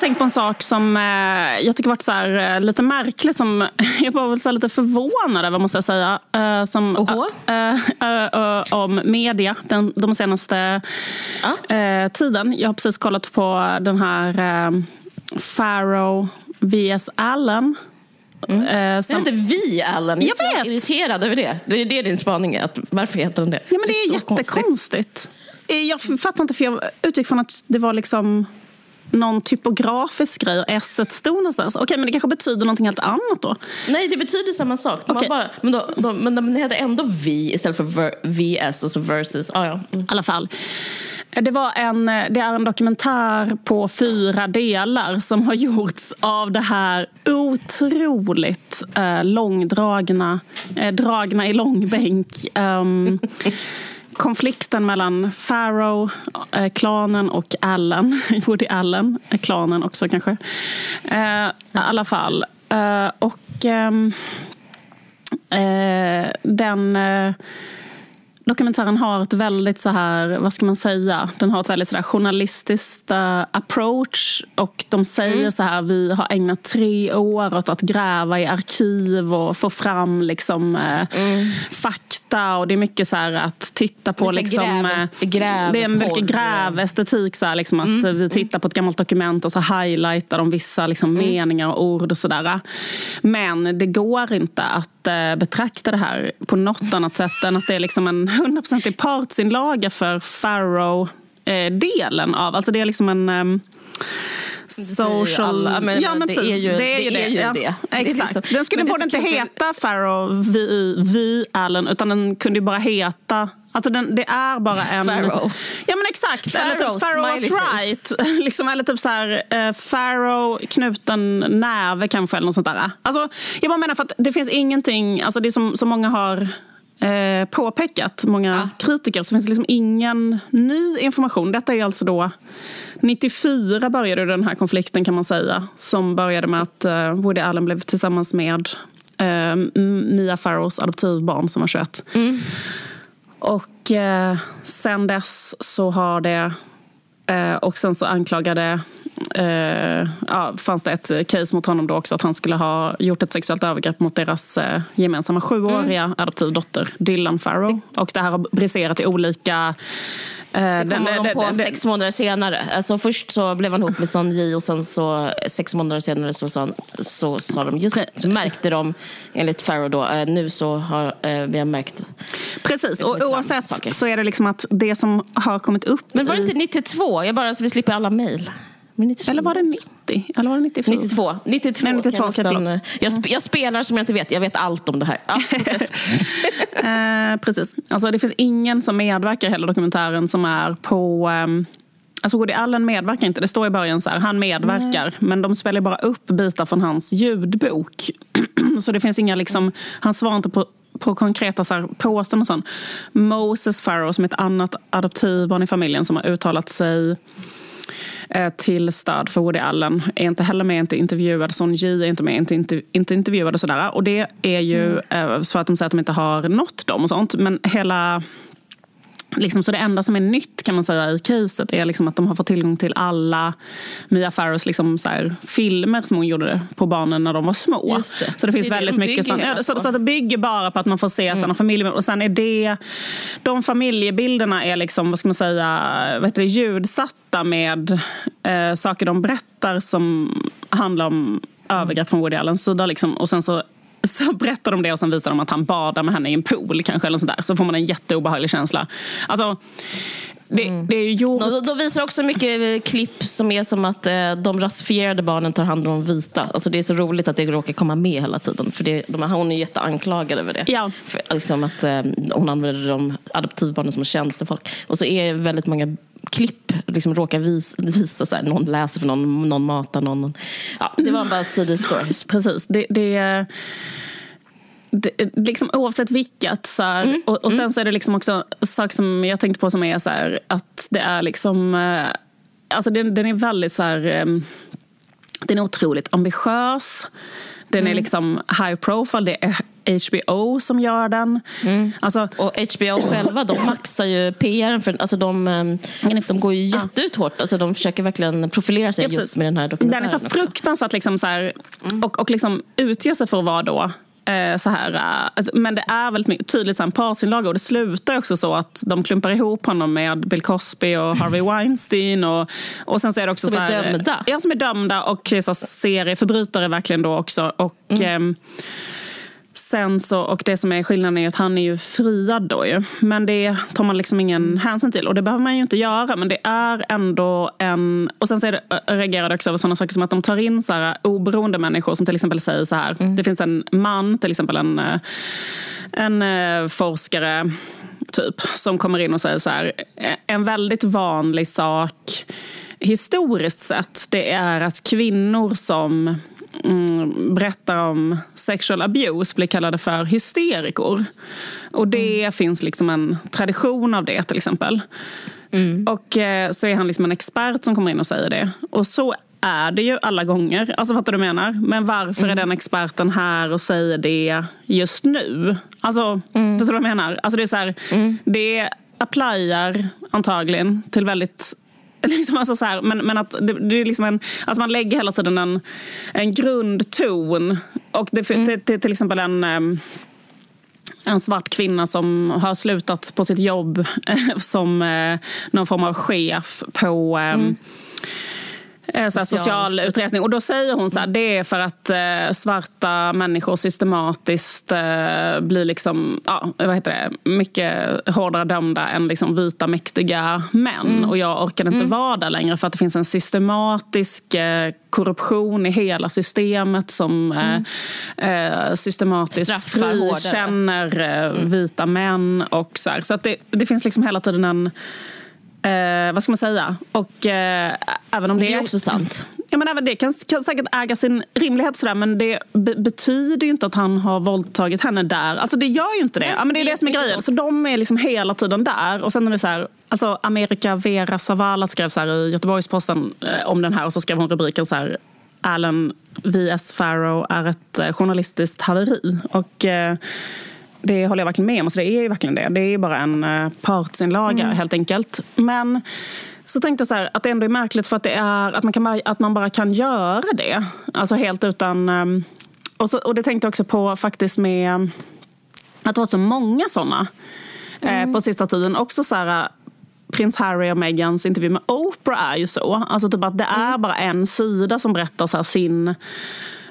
har tänkt på en sak som eh, jag tycker varit så här, eh, lite märklig. Som, jag var så lite förvånad över, måste jag säga. Eh, som, om media den, de senaste eh, tiden. Jag har precis kollat på den här eh, Farrow vs Allen. Mm. Eh, Det är inte vi, Allen. Jag, Jag är vet. så irriterad över det. Det är det din spaning är. Att varför heter den det? Ja, men det är, så konstigt. jättekonstigt. Eh, Jag fattar inte, för jag utgick från att det var liksom någon typografisk grej och s stod någonstans. Okej, men det kanske betyder någonting helt annat då. Nej, det betyder samma sak. De Okej. bara, men, då, de, men de heter ändå vi istället för ver, VS, alltså versus. Ah, ja. Mm. I alla fall. Det, var en, det är en dokumentär på fyra delar som har gjorts av det här otroligt eh, långdragna, eh, dragna i långbänk. ehm, konflikten mellan Farrow-klanen eh, och Allen, Woody Allen-klanen eh, också kanske. Eh, I alla fall. Eh, och ehm, eh, den... Eh, Dokumentären har ett väldigt så här, vad ska man säga, den har ett väldigt så här journalistiskt eh, approach och de säger så här, vi har ägnat tre år åt att gräva i arkiv och få fram liksom eh, fakta. Och det är mycket så här att titta på Det liksom, gräv- grävporr. det är en mycket grävestetik så här, liksom att eh, vi tittar på ett gammalt dokument och så highlightar de vissa liksom, meningar och ord och sådär. Men det går inte att eh, betrakta det här på något annat sätt än att det är liksom en hundraprocentig partsinlaga för Farrow-delen av, alltså det är liksom en ehm, ju social... alla, men- ja, men det precis. är ju- det är ju det det. är ju ja. det. Det Exakt. liksom- den skulle det så inte heta Farrow v, v Allen utan den kunde ju bara heta Alltså den, det är bara en... Farrow. Ja men exakt. Farrow, eller typ Farrow was right. liksom, eller typ så här, eh, Farrow knuten näve kanske eller något sånt där. Alltså, jag bara menar för att det finns ingenting, alltså det som, som många har eh, påpekat, många kritiker, så finns det liksom ingen ny information. Detta är alltså då 94 började den här konflikten kan man säga. Som började med att eh, Woody Allen blev tillsammans med eh, Mia Farrows adoptivbarn som var 21. Och eh, sen dess så har det... Eh, och sen så anklagade... Eh, ja, fanns det ett case mot honom då också att han skulle ha gjort ett sexuellt övergrepp mot deras eh, gemensamma sjuåriga adoptivdotter Dylan Farrow. Och det här har briserat i olika... Eh, Det kom honom på sex månader senare. Alltså först så blev han ihop med Son Ji och sen så sex månader senare så sa, så sa de, just så märkte de enligt Farrow då, eh, nu så har eh, vi har märkt. Precis, och oavsett saker. så är det liksom att det som har kommit upp Men var det inte 92? Jag bara så vi slipper alla mejl. Men 94. Eller var det 90? Eller var det 94? 92. 92, Nej, 92, kan jag, nästan, eh, jag, sp- jag spelar som jag inte vet. Jag vet allt om det här. Ja. Eh, precis. Alltså, det finns ingen som medverkar i hela dokumentären som är på... ehm, Alltså Woody Allen medverkar inte. Det står i början så här, han medverkar. Men de spelar bara upp bitar från hans ljudbok. så det finns inga liksom, han svarar inte på på konkreta så här, påståenden och sånt. Moses Farrow som är ett annat adoptivbarn i familjen som har uttalat sig till stöd för Woody Allen är inte heller med, inte intervjuad. Son Ji är inte med, inte, inte, inte intervjuad och sådär. Och det är ju eh, så att de säger att de inte har nått dem och sånt. Men hela... Liksom, så det enda som är nytt kan man säga i caset är liksom att de har fått tillgång till alla Mia Farrows liksom så här, filmer som hon gjorde på barnen när de var små. Det. Så det finns Det väldigt de mycket sånt. Ja, så, på. så det bygger bara på att man får se sådana familjer. Och sen är det, de familjebilderna är liksom, vad ska man säga, vad heter det, ljudsatta med eh, saker de berättar som handlar om övergrepp från Woody Allens sida. Liksom. Och sen så så berättar de det och sen visar de att han badar med henne i en pool kanske. Eller sånt där. Så får man en jätteobehaglig känsla. Alltså, det, det är gjort... Då, då visar också mycket eh, klipp som är som att eh, de rasifierade barnen tar hand om de vita. Alltså det är så roligt att det råkar komma med hela tiden. För det, de, hon är jätteanklagad över det. Ja. För, liksom att eh, hon använder de adoptivbarnen som tjänstefolk. Och så är det väldigt många klipp liksom råkar vis, visa så här, någon läser för någon, någon matar någon. Ja, det var bara side stories. Precis. Det, det, det, liksom oavsett vilket. Så här, och, och sen så är det liksom också en sak som jag tänkte på som är så här, att det är liksom... eh, Alltså den, den är väldigt så här... eh, Den är otroligt ambitiös. Den är liksom high profile. Det är HBO som gör den. Mm. Alltså, och HBO själva, de maxar ju PR. För, alltså de, ehm, de går ju jätteut hårt. Alltså de försöker verkligen profilera sig ja, just med den här dokumentären. Den är så fruktansvärt liksom så här, mm. och, och liksom utger sig för att vara då så här, eh, alltså, men det är väldigt mycket, tydligt så här, en partsinlaga och det slutar också så att de klumpar ihop honom med Bill Cosby och Harvey Weinstein. Och, och sen så är det också som så här, är dömda? Ja, som är dömda och så serieförbrytare verkligen då också. Och, mm. eh, Sen så, och det som är skillnaden är att han är ju friad då ju. Men det tar man liksom ingen mm. hänsyn till. Och det behöver man ju inte göra. Men det är ändå en... Och sen så är det, reagerade också över sådana saker som att de tar in så här oberoende människor som till exempel säger så här. Mm. Det finns en man, till exempel en, en forskare typ, som kommer in och säger så här. En väldigt vanlig sak historiskt sett det är att kvinnor som mm, berättar om sexual abuse blir kallade för hysterikor. Och det mm. finns liksom en tradition av det till exempel. Mm. Och eh, så är han liksom en expert som kommer in och säger det. Och så är det ju alla gånger. Alltså fattar du menar? Men varför mm. är den experten här och säger det just nu? Alltså, mm. förstår du vad jag menar? Alltså det är så här, mm. det applyar antagligen till väldigt Liksom alltså så här, men, men att det, det, är liksom en, alltså man lägger hela tiden en, en grundton. Och det, mm. det, det, till exempel en, en svart kvinna som har slutat på sitt jobb som eh, någon form av chef på mm Eh, så social utresning. Och då säger hon så här, det är för att eh, svarta människor systematiskt eh, blir liksom, ja, vad heter det, mycket hårdare dömda än liksom vita mäktiga män. Mm. Och jag orkar inte mm. vara där längre för att det finns en systematisk eh, korruption i hela systemet som eh, mm. eh, systematiskt frikänner mm. vita män. Och så här. så att det, det finns liksom hela tiden en Eh, vad ska man säga? Och, eh, även om det, det är också sant. Ja, men även det kan, kan säkert äga sin rimlighet, sådär, men det be betyder ju inte att han har våldtagit henne där. Alltså Det gör ju inte det. Ja, men det är det, det som är grejen. Så de är liksom hela tiden där. Och sen är det så här, alltså Amerika Vera Zavala skrev så här i Göteborgs-Posten eh, om den här och så skrev hon rubriken så här Alan V.S. Farrow är ett eh, journalistiskt haveri. Och, eh, det håller jag verkligen med om. Alltså det är ju verkligen det. Det är bara en eh, partsinlaga mm. helt enkelt. Men så tänkte jag så här, att det ändå är märkligt för att, det är, att, man kan bara, att man bara kan göra det. Alltså helt utan... Ehm, och, så, och det tänkte jag också på faktiskt med att det var så många såna eh, mm. på sista tiden. Också så här, prins Harry och Meghans intervju med Oprah är ju så. Alltså typ att det är mm. bara en sida som berättar så sin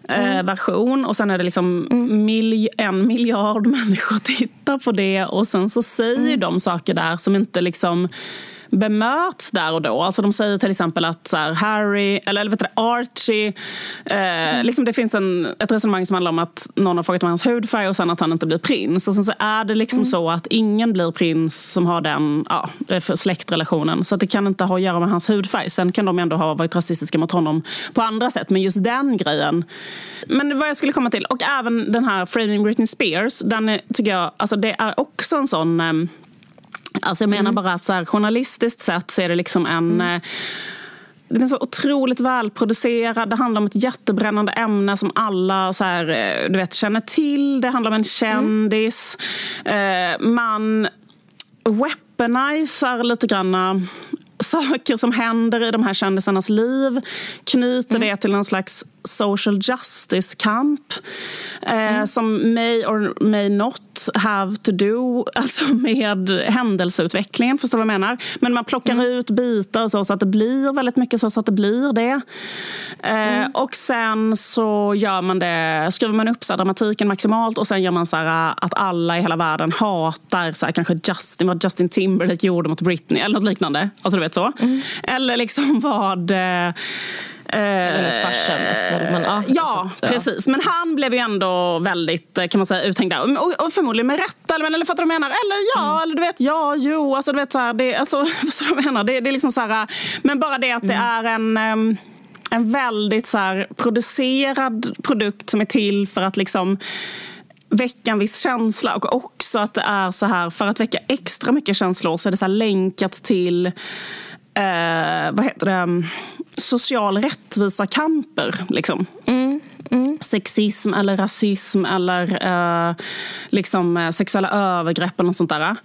Eh, mm. version. Och sen är det liksom mm. mil en miljard människor tittar på det och sen så säger mm. de saker där som inte liksom bemöts där och då. Alltså de säger till exempel att så här, Harry, eller, eller vet du, Archie... Eh, mm. liksom det finns en, ett resonemang som handlar om att någon har frågat om hans hudfärg och sen att han inte blir prins. Och sen så är det liksom mm. så att ingen blir prins som har den ja, släktrelationen. Så det kan inte ha att göra med hans hudfärg. Sen kan de ändå ha varit rasistiska mot honom på andra sätt. Men just den grejen. Men vad jag skulle komma till, och även den här Framing Britney Spears. Den är, tycker jag, alltså det är också en sån eh, Alltså jag menar mm. bara så här, journalistiskt sett så är det liksom en mm. Eh, den är så otroligt välproducerad. Det handlar om ett jättebrännande ämne som alla så här, eh, du vet, känner till. Det handlar om en kändis. Mm. Man weaponizar lite grann saker som händer i de här kändisarnas liv. Knyter mm. det till en slags social justice-kamp eh, mm. som may or may not have to do alltså med händelseutvecklingen. Förstår vad jag menar? Men man plockar mm. ut bitar och så, så att det blir väldigt mycket så, så att det blir det. Eh, mm. Och sen så gör man det, skruvar man upp så här, dramatiken maximalt och sen gör man så här, att alla i hela världen hatar så här, kanske Justin, vad Justin Timberlake gjorde mot Britney eller något liknande. Alltså du vet så. Mm. Eller liksom vad eh, hennes farsa mest väl? Men, ah, ja, precis. Men han blev ju ändå väldigt kan man säga, uthängd där. Och, och förmodligen med rätta. Eller, eller fattar du vad jag menar? Eller ja, mm. eller du vet, ja, jo. Alltså, du vet, så här, det, alltså, vad jag menar? Det, det är liksom så här, men bara det att mm. det är en... Um, en väldigt så här, producerad produkt som är till för att liksom väcka en viss känsla och också att det är så här för att väcka extra mycket känslor så är det så länkat till eh, vad heter det social rättvisa kamper liksom. Mm. mm. sexism eller rasism eller uh, liksom, uh, sexuella övergrepp eller något sånt där.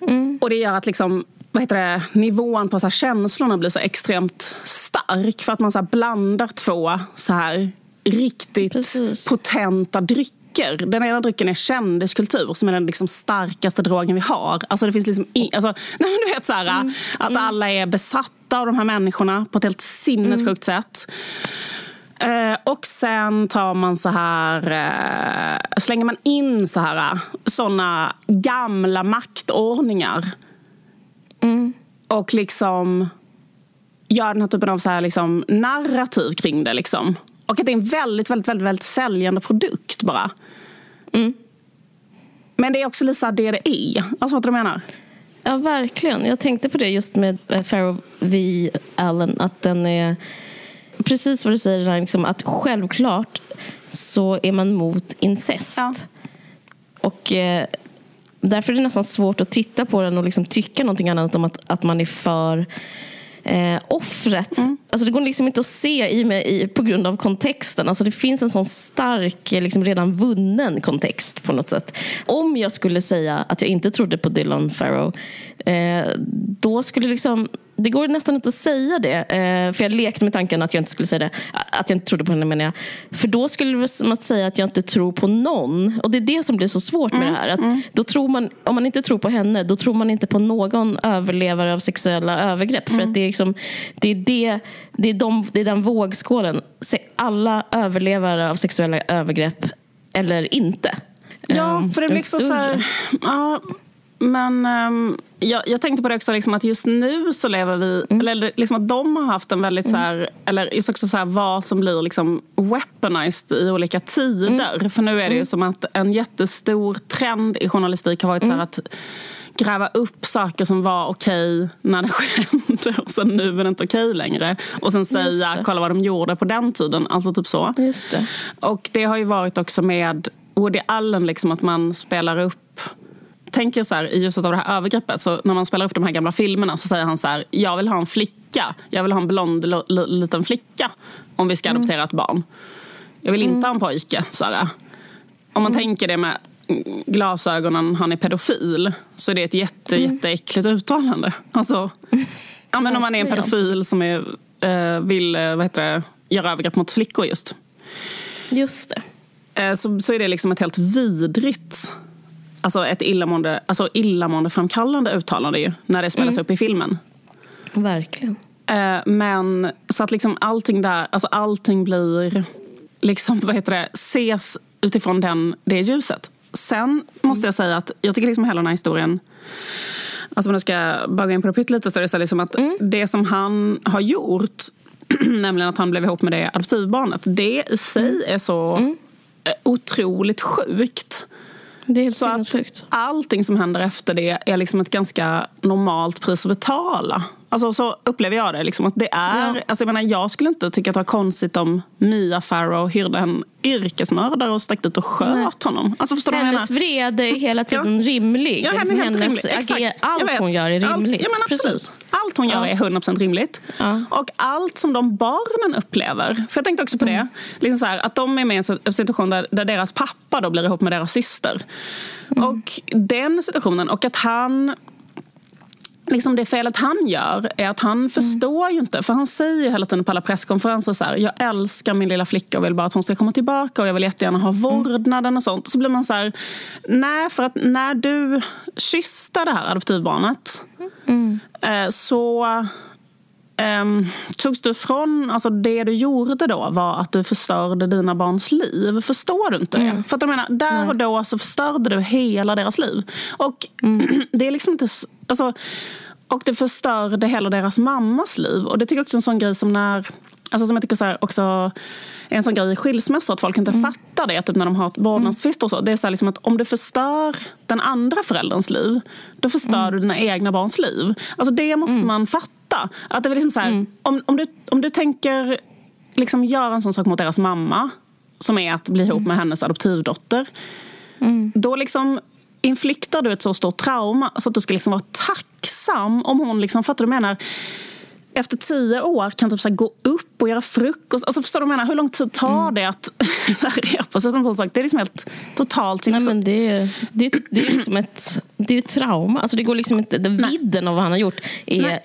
Mm. Och det gör att liksom, vad heter det, nivån på så här, känslorna blir så extremt stark för att man så här, blandar två så här riktigt Precis. potenta drycker. Den ena drycken är kändiskultur som är den liksom starkaste drogen vi har. Alltså det finns liksom i, alltså, nej, du vet så här, mm. Att mm. alla är besatta av de här människorna på ett helt sinnessjukt mm. sätt. Eh, och sen tar man så här, eh, slänger man in så här såna gamla maktordningar. Mm. Och liksom gör den här typen av så här, liksom, narrativ kring det. Liksom. Och att det är en väldigt, väldigt, väldigt, väldigt säljande produkt bara. Mm. Men det är också lite det det är. Alltså vad du menar? Ja, verkligen. Jag tänkte på det just med eh, Pharaoh V. Allen. Att den är precis vad du säger, liksom, att självklart så är man mot incest. Ja. Och eh, därför är det nästan svårt att titta på den och liksom tycka någonting annat om att, att man är för eh, offret. Mm. Alltså det går liksom inte att se i, med, i, på grund av kontexten. Alltså det finns en sån stark, eh, liksom redan vunnen kontext på något sätt. Om jag skulle säga att jag inte trodde på Dylan Farrow, eh, då skulle liksom det går nästan inte att säga det. Eh, för jag lekte med tanken att jag inte skulle säga det. Att jag inte trodde på henne menar jag. För då skulle det som att säga att jag inte tror på någon. Och det är det som blir så svårt med mm, det här. Att mm. då tror man, om man inte tror på henne, då tror man inte på någon överlevare av sexuella övergrepp. Mm. För att det är, liksom, det, är det, det, är de, det är den vågskålen. Alla överlevare av sexuella övergrepp eller inte. Ja, ehm, för det blir så, så här, ja, men um, jag, jag, tänkte på det också, liksom, att just nu så lever vi... Mm. Eller liksom att de har haft en väldigt... Mm. Så här, eller just också så här, vad som blir liksom weaponized i olika tider. Mm. För nu är det ju mm. som att en jättestor trend i journalistik har varit så här, mm. att gräva upp saker som var okej när det skedde och sen nu är det inte okej längre. Och sen säga, kolla vad de gjorde på den tiden. Alltså typ så. Det. Och det har ju varit också med Woody Allen, liksom, att man spelar upp tänker så här, i ljuset av det här övergreppet, så när man spelar upp de här gamla filmerna så säger han så här, jag vill ha en flicka. Jag vill ha en blond liten flicka om vi ska mm. adoptera ett barn. Jag vill inte mm. ha en pojke. Här. Om man mm. tänker det med glasögonen, han är pedofil, så är det ett jätte, mm. jätteäckligt uttalande. Alltså, ja, men om man är en pedofil som är, äh, vill äh, vad heter det, göra övergrepp mot flickor just. Just det. Äh, så, så är det liksom ett helt vidrigt alltså ett illamående, alltså illamåendeframkallande uttalande ju, när det spelas mm. upp i filmen. Verkligen. Eh, men så att liksom allting där, alltså allting blir, liksom, vad heter det, ses utifrån den, det ljuset. Sen måste jag säga att jag tycker liksom hela den här historien Alltså om jag ska bara gå in på det pyttelite så är det så liksom att mm. det som han har gjort, nämligen att han blev ihop med det adoptivbarnet, det i sig mm. är så mm. otroligt sjukt. Det är så att allting som händer efter det är liksom ett ganska normalt pris att betala. Alltså, så upplever jag det. Liksom, att det är, ja. alltså, jag, menar, jag skulle inte tycka att det var konstigt om Mia Farrow hyrde en yrkesmördare och stack dit och sköt Nej. honom. Alltså, förstår hennes vrede är hela tiden ja. rimlig. Ja, liksom, hennes rimlig. allt hon gör är rimligt. Allt, ja, Precis. allt hon gör är 100% rimligt. Och allt som de barnen upplever. För jag tänkte också på mm. det. Liksom så här, att de är med i en situation där, där deras pappa då blir ihop med deras syster. Mm. Och den situationen och att han liksom det felet han gör är att han mm. förstår ju inte. För han säger hela tiden på alla presskonferenser så här, jag älskar min lilla flicka och vill bara att hon ska komma tillbaka och jag vill jättegärna ha mm. vårdnaden och sånt. Så blir man så här, nej för att när du kysste det här adoptivbarnet mm. Eh, så Um, togs du ifrån, alltså det du gjorde då var att du förstörde dina barns liv. Förstår du inte det? Mm. För att jag menar, där Nej. och då så förstörde du hela deras liv. Och mm. det är liksom inte... Alltså, och det förstörde hela deras mammas liv. Och det tycker jag också är en sån grej som när... Alltså som jag tycker så här, också en sån grej i skilsmässor, att folk inte mm. fattar det. Typ när de har vårdnadstvister och så. Det är så liksom att om du förstör den andra förälderns liv, då förstör mm. du dina egna barns liv. Alltså det måste mm. man fatta. Att det var liksom så här, mm. om, om, du, om du tänker liksom göra en sån sak mot deras mamma som är att bli ihop med hennes adoptivdotter. Mm. Då liksom infliktar du ett så stort trauma så att du ska liksom vara tacksam om hon... Liksom, fattar du menar? Efter tio år kan typ så gå upp och göra frukost. Alltså förstår du vad jag menar? Hur lång tid tar mm. det att repa sig en sån sak? Det är liksom helt totalt Nej, men det, är, det, är, det är liksom ett, det är ett trauma. Alltså det går liksom inte, den vidden av vad han har gjort är Nej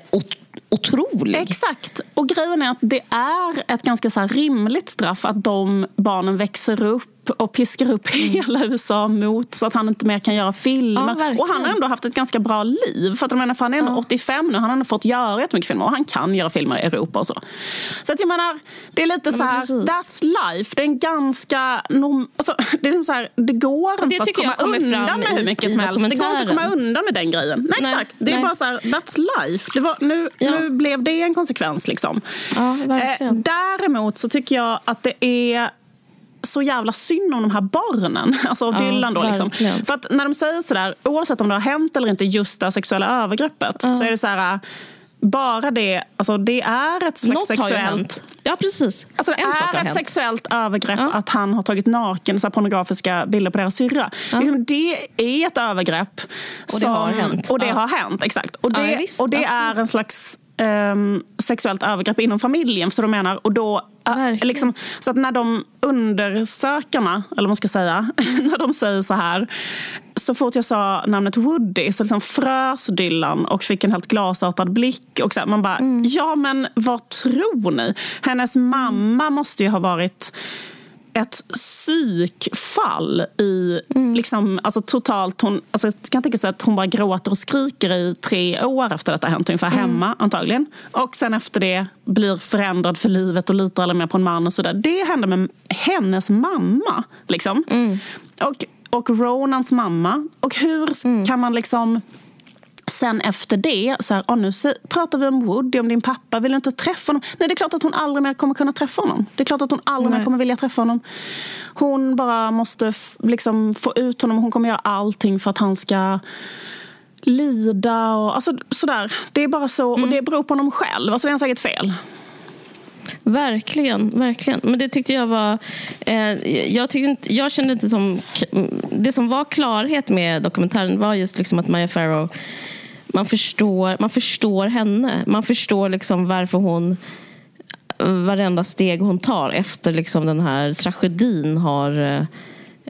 otrolig. Exakt. Och grejen är att det är ett ganska så rimligt straff att de barnen växer upp och piskar upp mm. hela USA mot så att han inte mer kan göra filmer. Ja, och han har ändå haft ett ganska bra liv. För att menar, för han är ändå ja. 85 nu, han har ändå fått göra jättemycket filmer och han kan göra filmer i Europa och så. Så att jag menar, det är lite ja, så här, that's life. Det är en ganska, norm, alltså, det är liksom så här, det går och inte att komma undan med hur mycket som helst. Det går inte att komma undan med den grejen. Nej, nej exakt. Det är nej. bara så här, that's life. Det var, nu, nu blev det en konsekvens liksom. Ja. Eh, däremot så tycker jag att det är så jävla synd om de här barnen. Alltså Dylan då. Liksom. För att när de säger sådär, oavsett om det har hänt eller inte just det sexuella övergreppet, uh. så är det så här bara det, alltså det är ett slags Något sexuellt... Ja, precis. Alltså det en är ett sexuellt övergrepp ja. att han har tagit naken så pornografiska bilder på deras syrra. Ja. Liksom, det är ett övergrepp. Och det har hänt. Och det ja. har hänt, exakt. Och det, visst, och det är en slags um, sexuellt övergrepp inom familjen. Så de menar, och då, uh, liksom, så att när de undersökarna, eller vad man ska säga, när de säger så här så fort jag sa namnet Woody så liksom frös Dylan och fick en helt glasartad blick. Och så man bara, mm. ja men vad tror ni? Hennes mamma måste ju ha varit ett psykfall i mm. liksom, alltså totalt, hon, alltså jag kan tänka sig att hon bara gråter och skriker i tre år efter detta hänt, ungefär mm. hemma antagligen. Och sen efter det blir förändrad för livet och litar aldrig mer på en man och sådär. Det hände med hennes mamma. Liksom. Mm. Och, och Ronans mamma. Och hur mm. kan man liksom sen efter det, så här, nu pratar vi om Woody, om din pappa, vill du inte träffa honom? Nej, det är klart att hon aldrig mer kommer kunna träffa honom. Det är klart att hon aldrig Nej. mer kommer vilja träffa honom. Hon bara måste liksom få ut honom, hon kommer göra allting för att han ska lida och alltså, sådär. Det är bara så, mm. och det beror på honom själv. Alltså det är säkert fel. Verkligen, verkligen. Men det tyckte jag var... Eh, jag, tyckte inte, jag kände inte som... Det som var klarhet med dokumentären var just liksom att Maya Farrow man förstår, man förstår henne. Man förstår liksom varför hon varenda steg hon tar efter liksom den här tragedin har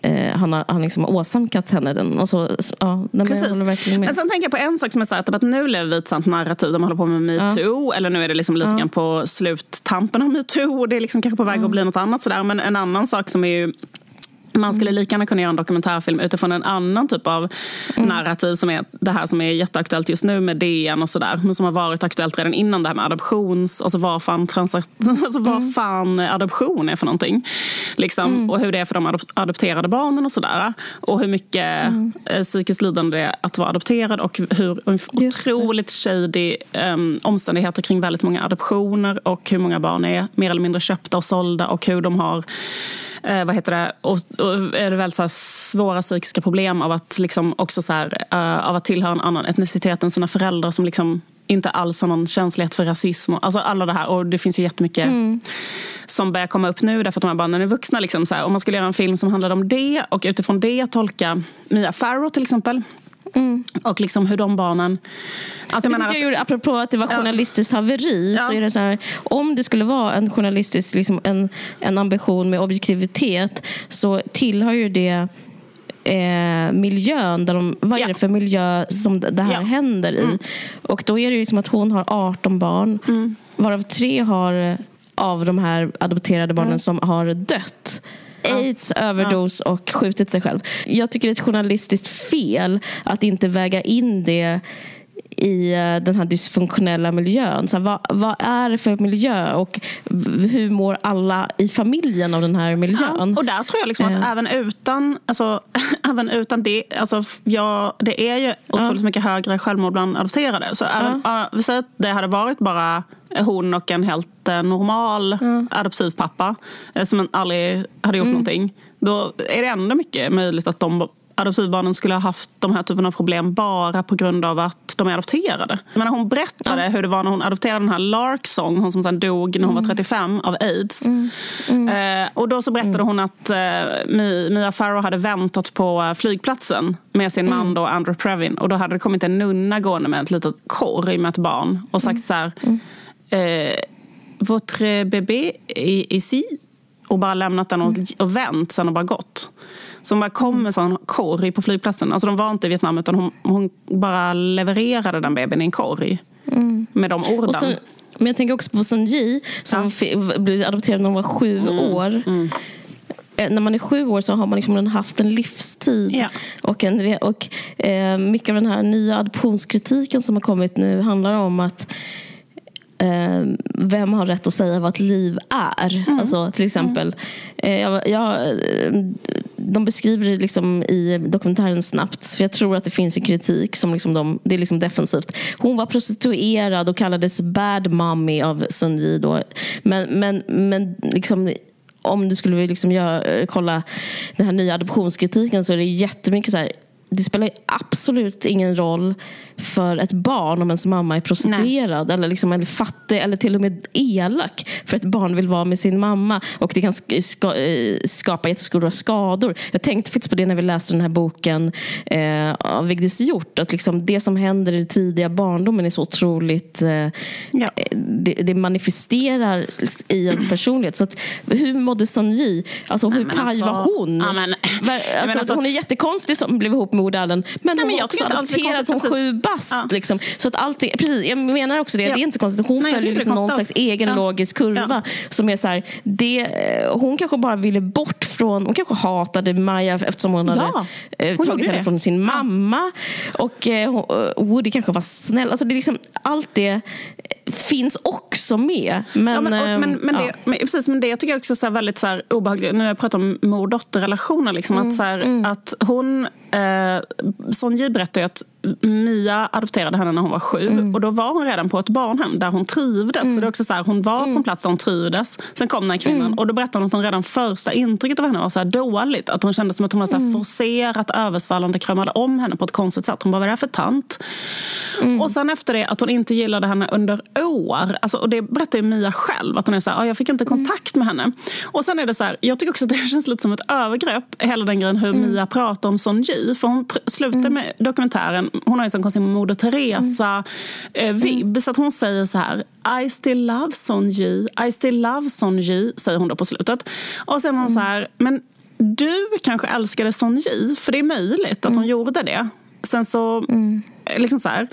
eh, han har han liksom åsamkat henne den. Alltså, ja, men Precis. Jag verkligen med. Men sen tänker jag på en sak som är så här, typ att nu lever vi ett sant narrativ där man håller på med metoo. Ja. Eller nu är det liksom lite ja. grann på sluttampen av metoo. Och det är liksom kanske på väg ja. att bli något annat. Sådär. Men en annan sak som är ju man skulle lika gärna kunna göra en dokumentärfilm utifrån en annan typ av mm. narrativ som är det här som är jätteaktuellt just nu med DN och sådär. Men som har varit aktuellt redan innan det här med adoptions... Alltså vad fan, alltså vad mm. fan adoption är för någonting. Liksom, mm. Och hur det är för de adopterade barnen och sådär. Och hur mycket mm. Eh, psykiskt lidande det är att vara adopterad och hur otroligt shady um, omständigheter kring väldigt många adoptioner och hur många barn är mer eller mindre köpta och sålda och hur de har eh, vad heter det, och, och är det väldigt så svåra psykiska problem av att, liksom också så här, uh, av att tillhöra en annan etnicitet än sina föräldrar som liksom inte alls har någon känslighet för rasism. Alltså alla det här. Och det finns ju jättemycket mm. som börjar komma upp nu därför att de här barnen är vuxna. Liksom så här, om man skulle göra en film som handlade om det och utifrån det tolka Mia Farrow till exempel Mm. Och liksom hur de barnen... Alltså jag, jag, jag gjorde, apropå att det var journalistiskt haveri, ja. så är det så här, om det skulle vara en journalistisk liksom en, en ambition med objektivitet så tillhör ju det eh, miljön. Där de, vad är det för miljö som det här ja. händer i? Mm. Och då är det ju som att hon har 18 barn, mm. varav tre har av de här adopterade barnen mm. som har dött aids, överdos och skjutit sig själv. Jag tycker det är ett journalistiskt fel att inte väga in det i eh, den här dysfunktionella miljön. Så här, vad, vad, är det för miljö och hur mår alla i familjen av den här miljön? Ja, och där tror jag liksom att äh. även utan, alltså, även utan det, alltså, ja, det är ju otroligt ja. mycket högre självmord bland adopterade. Så även, ja. vi säger att det hade varit bara hon och en helt uh, normal mm. adoptivpappa uh, som aldrig hade gjort mm. någonting. Då är det ändå mycket möjligt att de adoptivbarnen skulle ha haft de här typen av problem bara på grund av att de är adopterade. Jag menar, hon berättade ja. hur det var när hon adopterade den här Lark Song, hon som sen dog när hon mm. var 35 av aids. Mm. Mm. Eh, och då så berättade mm. hon att eh, Mia Farrow hade väntat på flygplatsen med sin man mm. då, Andrew Previn. Och då hade det kommit en nunna gående med ett litet korg med ett barn och sagt mm. så här eh, votre bébé ici och bara lämnat den och, och vänt sen och bara gått. Så hon bara kom med sån korg på flygplatsen. Alltså de var inte i Vietnam utan hon, hon bara levererade den bebisen i en korg. Mm. Med de orden. Sen, men jag tänker också på Sun Ji som ja. blev adopterad när hon var sju mm. år. Mm eh, när man är sju år så har man liksom haft en livstid. Ja. Och, en, och eh, mycket av den här nya adoptionskritiken som har kommit nu handlar om att eh, vem har rätt att säga vad ett liv är? Mm. Alltså, till exempel, mm. eh, jag, jag, de beskriver det liksom i dokumentären snabbt. För jag tror att det finns en kritik som liksom de, det är liksom defensivt. Hon var prostituerad och kallades bad mommy av Sun Yi. Då. Men, men, men liksom, om du skulle liksom göra, kolla den här nya adoptionskritiken så är det jättemycket så här det spelar absolut ingen roll för ett barn om ens mamma är prostituerad eller, liksom, eller fattig eller till och med elak för ett barn vill vara med sin mamma och det kan ska, eh, skapa jättestora skador. Jag tänkte faktiskt på det när vi läste den här boken eh, av Vigdis Hjort att liksom det som händer i den tidiga barndomen är så otroligt eh, ja. Eh, det, det, manifesterar i ens personlighet. Så att, hur mådde Sun Ji? Alltså, hur paj alltså, var hon? Ja, men, alltså, alltså, hon är jättekonstig som blev ihop med modellen men Nej, hon var också adopterad som sju bast. Ja. Liksom. Så att allting, precis, jag menar också det, ja. det är inte konstigt. Hon Nej, följer liksom någon slags egen ja. logisk kurva. Som är så här, det, hon kanske bara ville bort från, hon kanske hatade Maja eftersom hon hade eh, hon tagit henne det. från sin mamma. Och eh, Woody kanske var snäll. Alltså det är liksom, allt det finns också med. Men, men, och, men, men, det, men, precis, men det tycker jag också är väldigt så här obehagligt. När jag pratar om mor-dotter-relationer. Liksom, mm, att, så här, mm. att hon, eh, Sonji berättar ju att Mia adopterade henne när hon var sju mm. och då var hon redan på ett barnhem där hon trivdes. Mm. Så det är också så här, hon var på en mm. plats där hon trivdes. Sen kom den här kvinnan mm. och då berättade hon att hon redan första intrycket av henne var så här dåligt. Att hon kände som att hon var så här mm. forcerat översvallande kramade om henne på ett konstigt sätt. Hon bara, vad är det här för tant? Mm. Och sen efter det att hon inte gillade henne under år. Alltså, och det berättar ju Mia själv. Att hon är så här, jag fick inte kontakt med henne. Och sen är det så här, jag tycker också att det känns lite som ett övergrepp. Hela den grejen hur Mia pratar om Son Ji. För hon slutar med dokumentären hon har ju en sån konstig Moder Teresa-vibb. Mm. Så att hon säger så här, I still love Sonji, I still love Sonji, säger hon då på slutet. Och sen man mm. så här, men du kanske älskade Sonji, för det är möjligt att hon mm. gjorde det. Sen så, mm. liksom så här,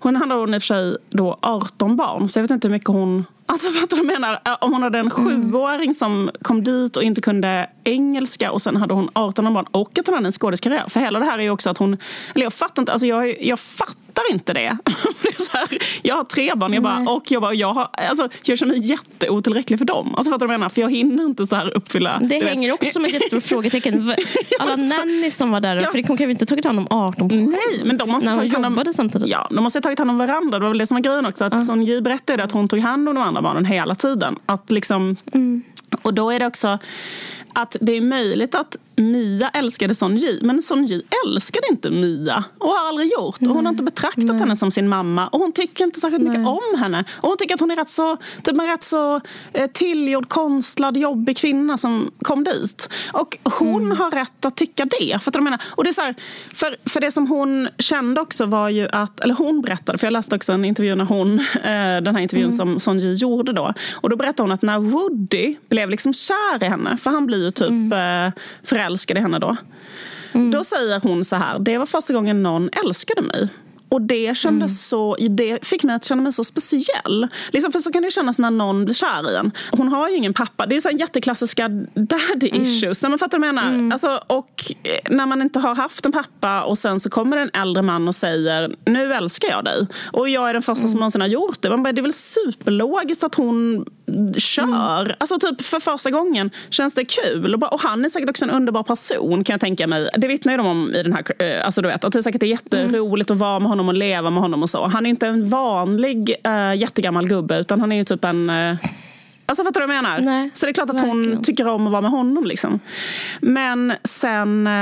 hon hade hon i och för sig då 18 barn, så jag vet inte hur mycket hon Alltså fattar du menar? Om hon hade en mm. sjuåring som kom dit och inte kunde engelska och sen hade hon 18 barn och att hon hade en skådiskarriär. För hela det här är ju också att hon, eller jag fattar inte, alltså jag, jag fattar inte det. det är här, jag har tre barn jag bara, och jag bara, jag, har, alltså, jag känner mig jätteotillräcklig för dem. Alltså fattar du menar? För jag hinner inte så här uppfylla. Det hänger vet. också som ett jättestort frågetecken. Alla nannies som var där, ja. för hon kan ju inte tagit hand om 18 på Nej, men de måste när hon jobbade samtidigt. Ja, de måste ha tagit hand om varandra. Det var väl det som var grejen också. Att uh. Sonji berättade att hon tog hand om de andra barnen hela tiden. Att liksom, mm. Och då är det också att det är möjligt att Mia älskade Son Ji, men Son Ji älskade inte Mia och har aldrig gjort. Och hon har inte betraktat Nej. henne som sin mamma och hon tycker inte särskilt Nej. mycket om henne. Och hon tycker att hon är rätt så, typ en rätt så eh, tillgjord, konstlad, jobbig kvinna som kom dit. Och hon mm. har rätt att tycka det. För, att jag menar, och det är så här, för, för det som hon kände också var ju att, eller hon berättade, för jag läste också en intervju när hon, eh, den här intervjun mm. som Son Ji gjorde då. Och då berättade hon att när Woody blev liksom kär i henne, för han blir ju typ mm. eh, förälder älskade henne då. Mm. Då säger hon så här, det var första gången någon älskade mig. Och det, kändes mm. så, det fick mig att känna mig så speciell. Liksom, för så kan det kännas när någon blir kär i en. Hon har ju ingen pappa. Det är så här jätteklassiska daddy mm. issues. När man fattar vad jag menar. Mm. Alltså, och eh, när man inte har haft en pappa och sen så kommer en äldre man och säger nu älskar jag dig. Och jag är den första som mm. någonsin har gjort det. Man bara, det är väl superlogiskt att hon kör. Mm. Alltså typ för första gången känns det kul. Och, bara, och han är säkert också en underbar person kan jag tänka mig. Det vittnar ju de om i den här, eh, alltså du vet, att det är säkert är jätteroligt mm. att vara med honom och leva med honom och så. Han är inte en vanlig äh, jättegammal gubbe utan han är ju typ en äh, Alltså fattar du vad jag menar? Nej, så det är klart att verkligen. hon tycker om att vara med honom. Liksom. Men sen... Äh,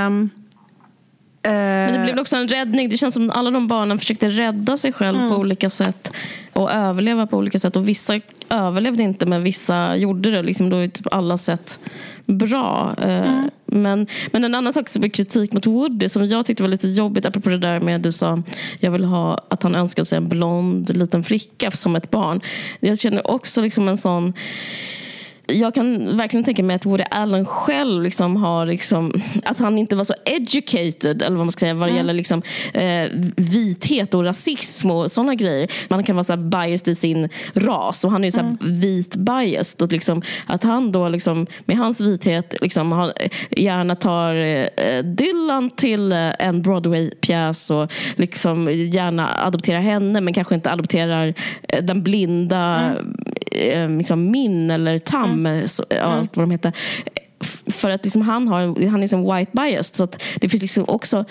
men det blev också en räddning. Det känns som att alla de barnen försökte rädda sig själv mm. på olika sätt. Och överleva på olika sätt. Och vissa överlevde inte men vissa gjorde det. Liksom då är typ alla sätt bra. Mm. Men, men en annan sak som är kritik mot Woody som jag tyckte var lite jobbigt apropå det där med att du sa jag vill ha att han önskar sig en blond liten flicka som ett barn. Jag känner också liksom en sån jag kan verkligen tänka mig att Woody Allen själv liksom har liksom, att han inte var så educated eller vad man ska säga vad det mm. gäller liksom, eh, vithet och rasism och sådana grejer. Man kan vara så biased i sin ras och han är så mm. vit biased. Och liksom, att han då liksom, med hans vithet liksom, har, gärna tar eh, Dylan till eh, en Broadway-pjäs och liksom gärna adopterar henne men kanske inte adopterar eh, den blinda mm. Eh, liksom Min eller Tam mm. så, allt vad de heter. För att liksom han, har, han är liksom white biased. Så att det finns liksom också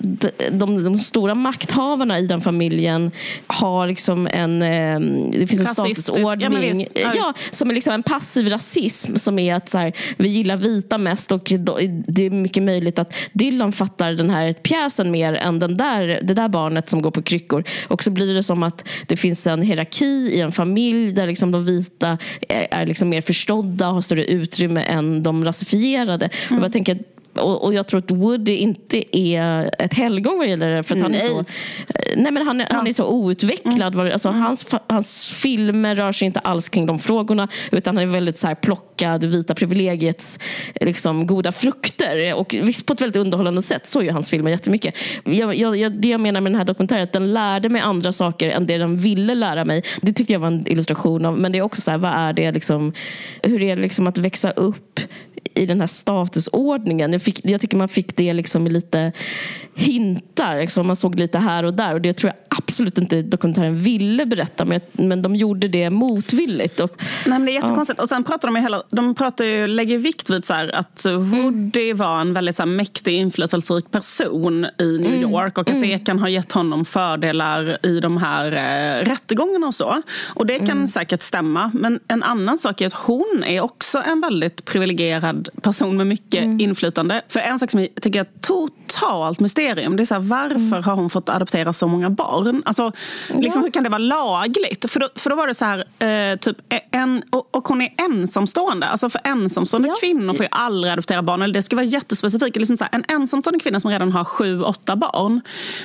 de, de, de, stora makthavarna i den familjen har liksom en, eh, det finns en statusordning ja, ja, som är liksom en passiv rasism som är att så här, vi gillar vita mest och det är mycket möjligt att Dylan fattar den här pjäsen mer än den där, det där barnet som går på kryckor. Och så blir det som att det finns en hierarki i en familj där liksom de vita är, är liksom mer förstådda och har större utrymme än de rasifierade. Mm. Och jag tänker och, och, jag tror att Woody inte är ett helgon vad gäller det. För han, är så, nej men han, ja. han är så outvecklad. Mm. Alltså, mm. hans, hans filmer rör sig inte alls kring de frågorna. Utan han är väldigt så här, plockad vita privilegiets liksom, goda frukter. Och på ett väldigt underhållande sätt. Så är hans filmer jättemycket. Jag, jag, det jag menar med den här dokumentären är att den lärde mig andra saker än det den ville lära mig. Det tyckte jag var en illustration av. Men det är också så här, vad är det liksom, hur är det liksom att växa upp i den här statusordningen. Jag, fick, jag tycker man fick det liksom i lite hintar. Liksom. Man såg lite här och där. Och Det tror jag absolut inte dokumentären ville berätta. Men, men de gjorde det motvilligt. Och, Nej, men det är jättekonstigt. Ja. Och sen pratar de ju hela, de pratar ju, lägger vikt vid så här, att Woody mm. var en väldigt så här, mäktig, inflytelserik person i New mm. York. Och att mm. det kan ha gett honom fördelar i de här eh, rättegångarna och så. Och det kan mm. säkert stämma. Men en annan sak är att hon är också en väldigt privilegierad person med mycket mm. inflytande. För en sak som jag tycker är totalt mysterium, det är så här, varför mm. har hon fått adoptera så många barn? Alltså, liksom, ja. Hur kan det vara lagligt? För då, för då var det så här, eh, typ en, och, och, hon är ensamstående. Alltså för ensamstående ja. kvinnor får ju aldrig adoptera barn. Eller det ska vara jättespecifikt. Liksom så här, en ensamstående kvinna som redan har sju, åtta barn.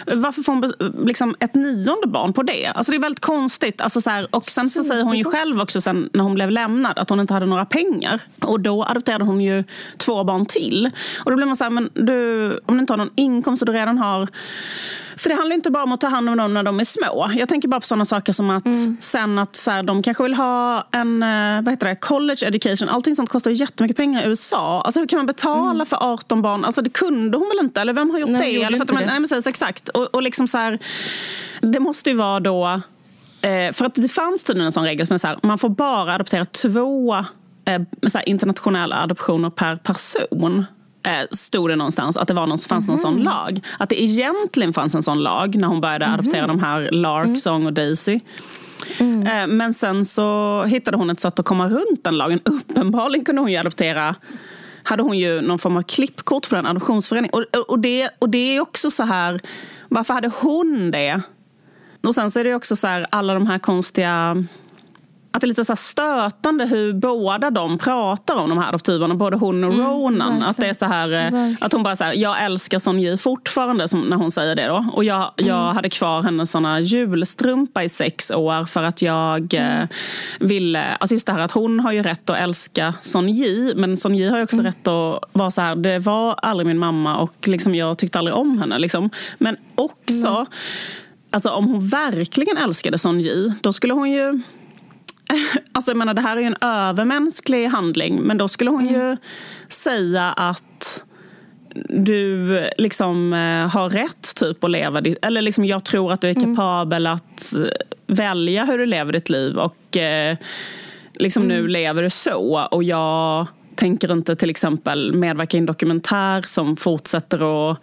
Varför får hon liksom ett nionde barn på det? Alltså det är väldigt konstigt. Alltså så här, och sen så säger hon ju själv också sen när hon blev lämnad att hon inte hade några pengar. Och då adopterade hon ju två barn till. Och då blir man så här, men du, om du inte har någon inkomst och du redan har för det handlar inte bara om att ta hand om dem när de är små. Jag tänker bara på sådana saker som att mm. sen att så här, de kanske vill ha en eh, vad heter det, college education. Allting sånt kostar jättemycket pengar i USA. Alltså hur kan man betala mm. för 18 barn? Alltså det kunde hon väl inte? Eller vem har gjort nej, det? Eller för att. Nej, men precis, exakt. Och, och liksom så här, det måste ju vara då... Eh, för att det fanns tydligen en sån regel som är så här, man får bara adoptera två så internationella adoptioner per person eh, stod det någonstans att det var någon, fanns någon sån mhm. lag. Att det egentligen fanns en sån lag när hon började mm. adoptera de här Lark, mm. Song och Daisy. Mm. Eh, men sen så hittade hon ett sätt att komma runt den lagen. Uppenbarligen kunde hon ju adoptera hade hon ju någon form av klippkort på den adoptionsföreningen. Och, och, det, och det är också så här, varför hade hon det? Och sen så är det också så här, alla de här konstiga att det är lite så stötande hur båda de pratar om de här adoptivarna, både hon och mm, Ronan. att det är så här, eh, att hon bara säger jag älskar Son Ji fortfarande, som, när hon säger det. Då. Och jag, mm. jag hade kvar hennes såna julstrumpa i sex år för att jag eh, mm. ville, alltså just det här att hon har ju rätt att älska Son Ji, men Son Ji har ju också mm. rätt att vara så här, det var aldrig min mamma och liksom jag tyckte aldrig om henne. Liksom. Men också, mm. alltså om hon verkligen älskade Son Ji, då skulle hon ju Alltså jag menar, det här är ju en övermänsklig handling men då skulle hon mm. ju säga att du liksom eh, har rätt typ att leva ditt... Eller liksom jag tror att du är mm. kapabel mm. att välja hur du lever ditt liv och eh, liksom mm. nu lever du så och jag tänker inte till exempel medverka i en dokumentär som fortsätter att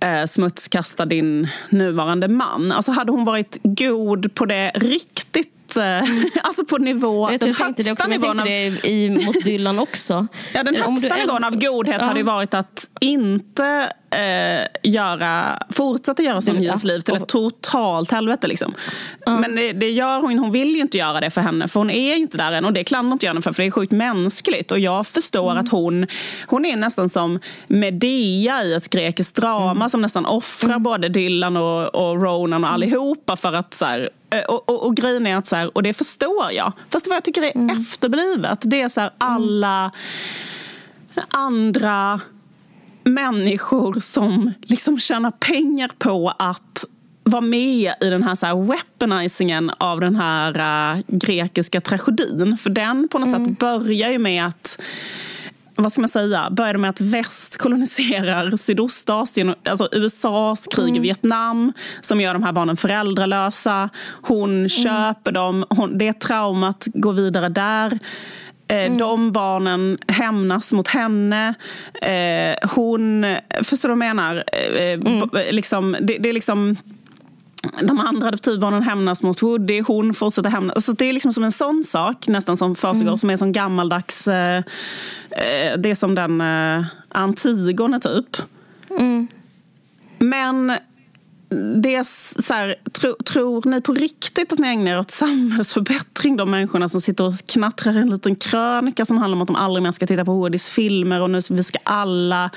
eh, smutskasta din nuvarande man. Alltså hade hon varit god på det riktigt Eh, alltså på nivå, jag den högsta det också, nivån av... det i, mot Dylan också. ja, den högsta nivån av godhet ja. hade varit att inte eh, göra, fortsätta göra Sonjas liv till ett totalt helvete. Liksom. Mm. Men det, det, gör hon Hon vill ju inte göra det för henne, för hon är inte där än. Och det klandrar inte jag henne för, för det är sjukt mänskligt. Och jag förstår mm. att hon, hon är nästan som Medea i ett grekiskt drama mm. som nästan offrar mm. både Dylan och, och Ronan och allihopa för att så här, eh, och, och, och, grejen är att så här, och det förstår jag. Fast vad jag tycker är mm. efterblivet, det är så här, alla andra människor som liksom tjänar pengar på att vara med i den här, så här weaponizingen av den här uh, grekiska tragedin. För den på något mm. sätt börjar ju med att vad ska man säga, började med att väst koloniserar Sydostasien, alltså USAs krig mm. i Vietnam som gör de här barnen föräldralösa. Hon mm. köper dem, hon, det traumat går vidare där. Eh, mm. De barnen hämnas mot henne. Eh, hon... Förstår du vad jag menar? Eh, mm. liksom, det, det, är liksom... De andra adoptivbarnen hämnas mot Woody, hon fortsätter hämnas. Alltså det är liksom som en sån sak nästan som försiggår mm. som är som gammaldags... Eh, det är som den eh, Antigone typ. Mm. Men det så här, tro, tror ni på riktigt att ni ägnar er åt samhällsförbättring? De människorna som sitter och knattrar en liten krönika som handlar om att de aldrig mer ska titta på Woodys filmer och nu vi ska alla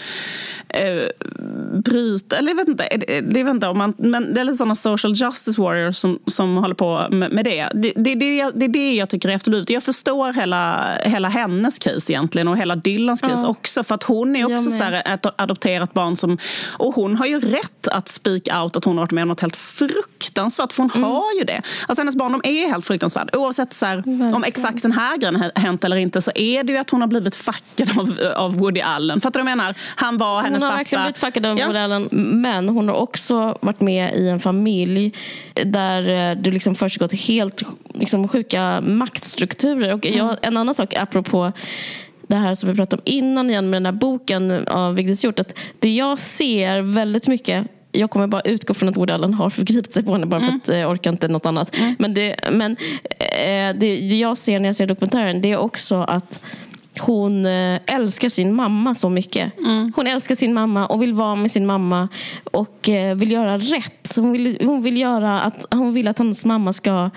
eh, bryta... Eller jag vet inte, det, det vet inte om man, men det är lite sådana social justice warriors som, som håller på med, med det. Det, det, det. det är det jag tycker är efterblivet. Jag förstår hela, hela hennes case egentligen och hela Dylans case ja. också. För att hon är också så här, ett adopterat barn som... Och hon har ju rätt att speak out att hon har varit med om något helt fruktansvärt. För hon mm. har ju det. Alltså hennes barndom är helt fruktansvärd. Oavsett så här, om exakt den här grejen hänt eller inte så är det ju att hon har blivit fuckad av, av Woody Allen. Fattar du vad jag menar? Han var hennes pappa. Hon har verkligen blivit fuckad av ja. Woody Allen. Men hon har också varit med i en familj där eh, det liksom försiggått helt liksom, sjuka maktstrukturer. Och jag, mm. en annan sak apropå det här som vi pratade om innan igen med den här boken av Vigdis Hjort. Att det jag ser väldigt mycket jag kommer bara utgå från att Woody Allen har förgripit sig på henne bara för mm. att jag orkar inte något annat. Mm. Men, det, men eh, det jag ser när jag ser dokumentären det är också att hon eh, älskar sin mamma så mycket. Mm. Hon älskar sin mamma och vill vara med sin mamma och eh, vill göra rätt. Hon vill, hon vill, göra att, hon vill att hans mamma ska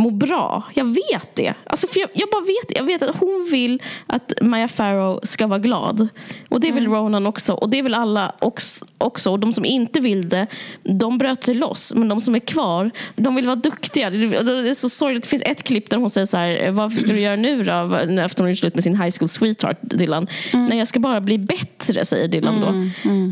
må bra. Jag vet det. Alltså, för jag, jag, bara vet Jag vet att hon vill att Maya Farrow ska vara glad. Och det vill mm. Ronan också. Och det vill alla också. Och de som inte vill det, de bröt sig loss. Men de som är kvar, de vill vara duktiga. Det är så sorgligt. Det finns ett klipp där hon säger så här, vad ska du göra nu då? Efter hon är slut med sin high school sweetheart, Dylan. Mm. Nej, jag ska bara bli bättre, säger Dylan då. Mm.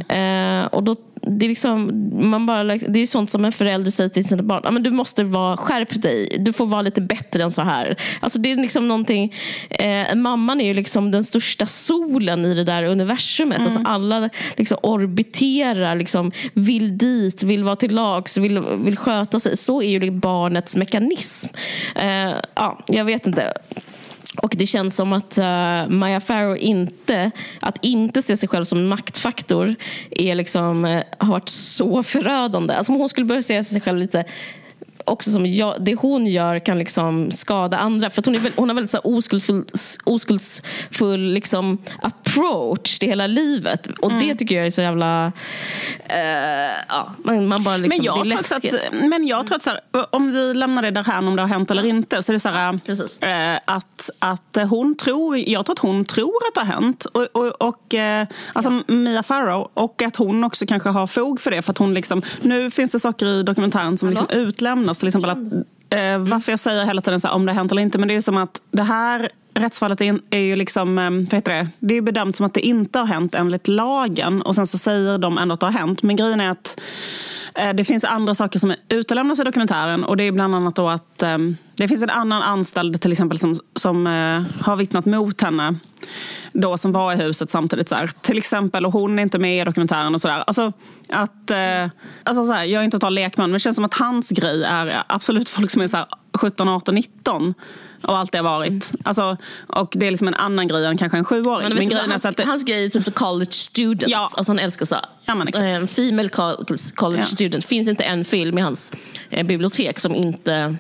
mm. Eh, och då det är, liksom, man bara, det är sånt som en förälder säger till sina barn. Ja, men du måste vara, skärp dig, du får vara lite bättre än så här. Alltså det är liksom någonting, eh, mamman är ju liksom den största solen i det där universumet. Alltså, mm. Alltså alla liksom orbiterar, liksom, vill dit, vill vara till lags, vill, vill sköta sig. Så är ju barnets mekanism. Eh, ja, jag vet inte. Och det känns som att uh, Maya Farrow inte, att inte se sig själv som en maktfaktor är liksom, uh, har varit så förödande. Alltså om hon skulle börja se sig själv lite också som jag, det hon gör kan liksom skada andra. För hon, är, hon har väldigt så oskuldsfull, oskuldsfull liksom approach till hela livet. Och mm. det tycker jag är så jävla... Uh, ja, man, man bara liksom, men, jag det är läskigt. Att, men jag tror att så här, om vi lämnar det där om det har hänt eller inte. Så är det så här, ja, uh, att, att hon tror, jag tror att hon tror att det har hänt. Och, och, och uh, alltså ja. Mia Farrow. Och att hon också kanske har fog för det. För att hon liksom, nu finns det saker i dokumentären som liksom utlämnas till exempel att, eh, varför jag säger hela tiden så här, om det har hänt eller inte. Men det är som att det här rättsfallet är, är ju liksom, eh, vad heter det? det är bedömt som att det inte har hänt enligt lagen. Och sen så säger de ändå att det har hänt. Men grejen är att Eh, det finns andra saker som utelämnas i dokumentären. Och det är bland annat då att eh, det finns en annan anställd till exempel som, som eh, har vittnat mot henne då som var i huset samtidigt. Så här. Till exempel, och hon är inte med i dokumentären och sådär. Alltså, att, eh, alltså så här, jag är inte total lekman, men det känns som att hans grej är absolut folk som är så här 17, 18, 19 och alltid har varit. Mm. Alltså, och det är liksom en annan grej än kanske en sjuåring. Men, men grejen hans, är att hans grej är typ så college students. Ja. Alltså han älskar så ja, men exakt. En female college ja. student. finns inte en film i hans eh, bibliotek som inte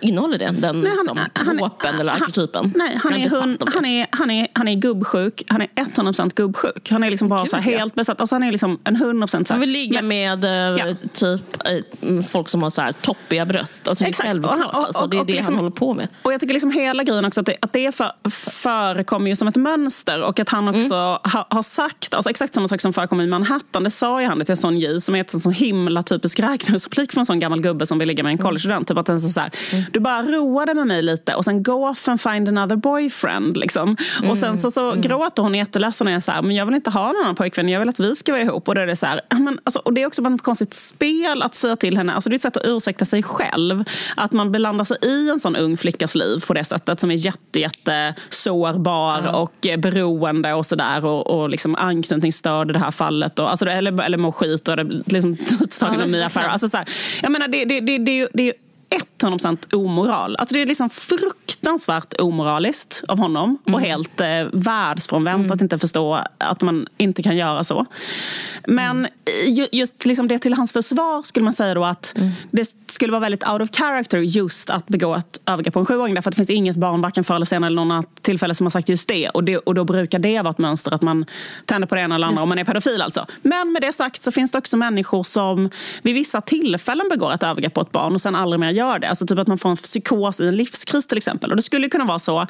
Innehåller det den nej, han, liksom, tropen eller arketypen? Nej, han är, hund, han, är, han, är, han är gubbsjuk. Han är 100% gubbsjuk. Han är liksom bara Gud, så helt besatt. Alltså han är liksom en 100% så här. Han vill ligga med eh, ja. typ eh, folk som har så här toppiga bröst. Alltså, det är självklart. Och, och, och, alltså, det är det liksom, han håller på med. Och jag tycker liksom hela grejen också att det, att det för, förekommer ju som ett mönster och att han också mm. ha, har sagt, alltså exakt samma sak som förekommer i Manhattan. Det sa ju han till Son Ji som är ett sån himla typisk räknereseplik från en sån gammal gubbe som vill ligga med en mm. collegestudent. Typ att den så här, mm. Du bara roade med mig lite och sen go off and find another boyfriend. Liksom. Mm. Och sen så, så mm. gråter hon jätteledsen och är så här, men jag vill inte ha någon annan pojkvän, jag vill att vi ska vara ihop. Och, då är det så här, men, alltså, och det är också bara ett konstigt spel att säga till henne, alltså, det är ett sätt att ursäkta sig själv. Att man belandar sig i en sån ung flickas liv på det sättet som är jätte, jätte sårbar mm. och beroende och sådär. Och, och liksom anknytningsstörd i det här fallet. Och, alltså, eller, eller mår skit och är liksom, tagen av Mia Farrow. Alltså, så här, jag menar, det, det, det, det, det 100% omoral. Alltså det är liksom fruktansvärt omoraliskt av honom mm. och helt eh, världsfrånvänt mm. att inte förstå att man inte kan göra så. Men mm. just liksom det till hans försvar skulle man säga då att mm. det skulle vara väldigt out of character just att begå ett övergrepp på en sjuåring därför att det finns inget barn, varken förr eller senare eller någon tillfälle som har sagt just det. Och, det. och då brukar det vara ett mönster att man tänder på det ena eller andra om man är pedofil alltså. Men med det sagt så finns det också människor som vid vissa tillfällen begår ett övergrepp på ett barn och sen aldrig mer gör det. Alltså typ att man får en psykos i en livskris till exempel. Och det skulle kunna vara så.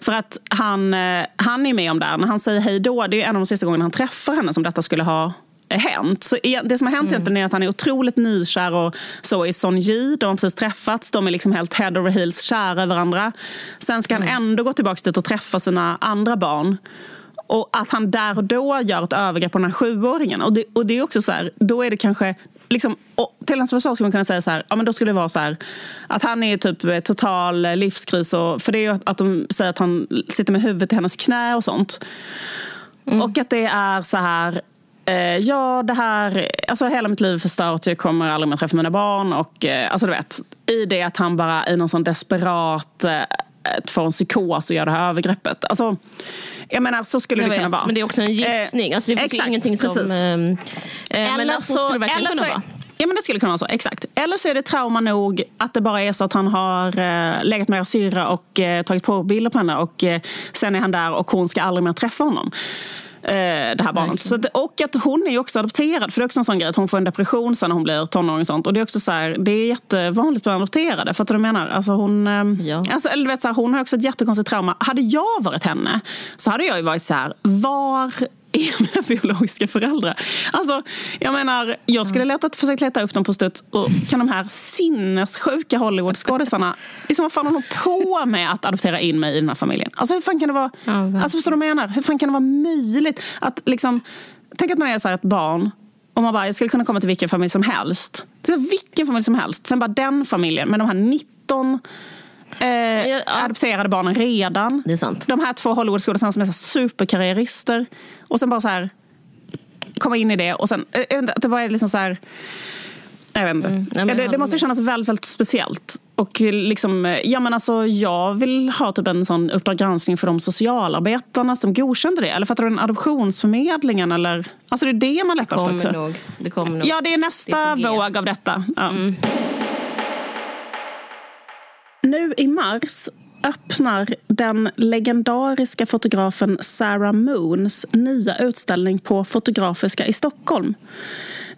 För att han, eh, han är med om det. När han säger hej då, det är en av de sista gångerna han träffar henne som detta skulle ha hänt. Så det som har hänt mm. är att han är otroligt nykär och så i Son Ji. De har precis träffats. De är liksom helt head over heels kära i varandra. Sen ska mm. han ändå gå tillbaka dit och träffa sina andra barn. Och att han där och då gör ett övergrepp på den här sjuåringen. Och det, och det är också så här, då är det kanske liksom, till hans försvar skulle man kunna säga så här, ja, men då skulle det vara så här, att han är typ total livskris. Och, för det är ju att de säger att han sitter med huvudet i hennes knä och sånt. Mm. Och att det är så här, eh, ja det här, alltså hela mitt liv är förstört, jag kommer aldrig mer träffa mina barn. Och eh, alltså du vet, i det att han bara i någon sån desperat eh, får en psykos och gör det här övergreppet. Alltså, jag menar, så skulle jag det vet, kunna vara. Men det är också en gissning. Alltså, det finns exakt, ingenting som... Precis. Eh, men alltså, så skulle det verkligen kunna vara. Ja, men det skulle kunna vara så. Exakt. Eller så är det trauma nog att det bara är så att han har eh, legat med syra och eh, tagit på bilder på henne och eh, sen är han där och hon ska aldrig mer träffa honom. Eh, det här barnet. Så, och att hon är också adopterad. För det är också en sån grej att hon får en depression sen när hon blir tonåring. Och, sånt. och det är också så här, det är jättevanligt bland adopterade. För att du menar? Alltså hon, eh, ja. alltså, eller vet, så här, hon har också ett jättekonstigt trauma. Hade jag varit henne så hade jag ju varit så här, var är mina biologiska föräldrar? Alltså, jag menar, jag skulle letat, försökt leta upp dem på studs och kan de här sinnessjuka Hollywoodskådisarna, liksom, vad fan har de på med att adoptera in mig i den här familjen? Alltså hur fan kan det vara, ja, alltså förstår du vad jag menar? Hur fan kan det vara möjligt att liksom, tänk att man är så ett barn och man bara, jag skulle kunna komma till vilken familj som helst. Till vilken familj som helst. Sen bara den familjen med de här 19 eh, ja. adopterade barnen redan. Det är sant. De här två Hollywoodskådisarna som är så superkarriärister. Och sen bara så här komma in i det och sen, eh, att det är liksom så här jag vet inte. Mm. det, det, måste kännas väldigt, väldigt speciellt. Och liksom, eh, ja, men alltså, jag vill ha typ en sån Uppdrag granskning för de socialarbetarna som godkände det. Eller fattar du, en adoptionsförmedlingen? Eller, alltså det är det man letar efter också. Nog. Det kommer nog. Ja, det är nästa det våg av detta. Ja. Mm. Nu i mars öppnar den legendariska fotografen Sarah Moons nya utställning på Fotografiska i Stockholm.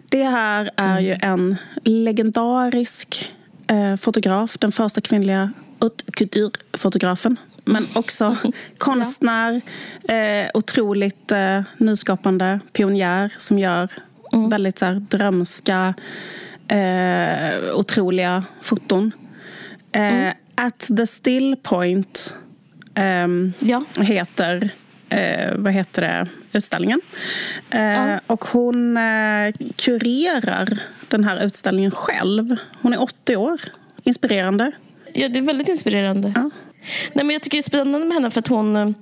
Det här är ju en legendarisk eh, fotograf, den första kvinnliga haute couture-fotografen. Men också konstnär, eh, otroligt eh, nyskapande pionjär som gör mm. väldigt så här, drömska, eh, otroliga foton. Eh, mm. At the still point um, ja. heter, uh, vad heter det, utställningen. Uh, ja. Och hon uh, kurerar den här utställningen själv. Hon är 80 år. Inspirerande. Ja, det är väldigt inspirerande. Ja. Nej, men jag tycker det är spännande med henne för att hon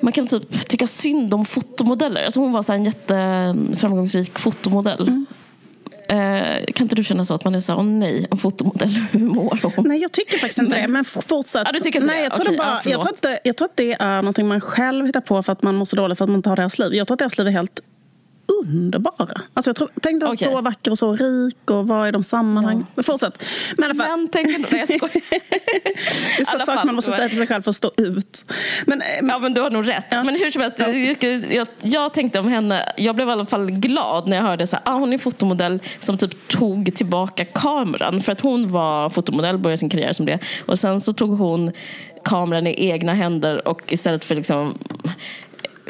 man kan typ tycka synd om fotomodeller. Alltså hon var så en jätteframgångsrik fotomodell. Mm. Eh, kan inte du känna så att man är så åh nej, en fotomodell, hur mår hon? Nej, jag tycker faktiskt inte det. Men fortsätt. Ja, du tycker inte nej, jag, tror Okej, bara, ja, jag, tror att jag tror att det är någonting man själv hittar på för att man mår så dåligt för att man inte har deras liv. Jag tror att deras liv är helt underbara. Alltså jag tror, tänkte att okay. så vacker och så rik och vad är de sammanhang? Ja. Fortsätt. Men i alla fall. Men tänk ändå, jag skojar. det är så saker man måste säga till sig själv för att stå ut. Men, men, ja men du har nog rätt. Ja. Men hur som helst, ja. jag, jag, jag, tänkte om henne, jag blev i alla fall glad när jag hörde att ah, hon är fotomodell som typ tog tillbaka kameran. För att hon var fotomodell, började sin karriär som det. Och sen så tog hon kameran i egna händer och istället för liksom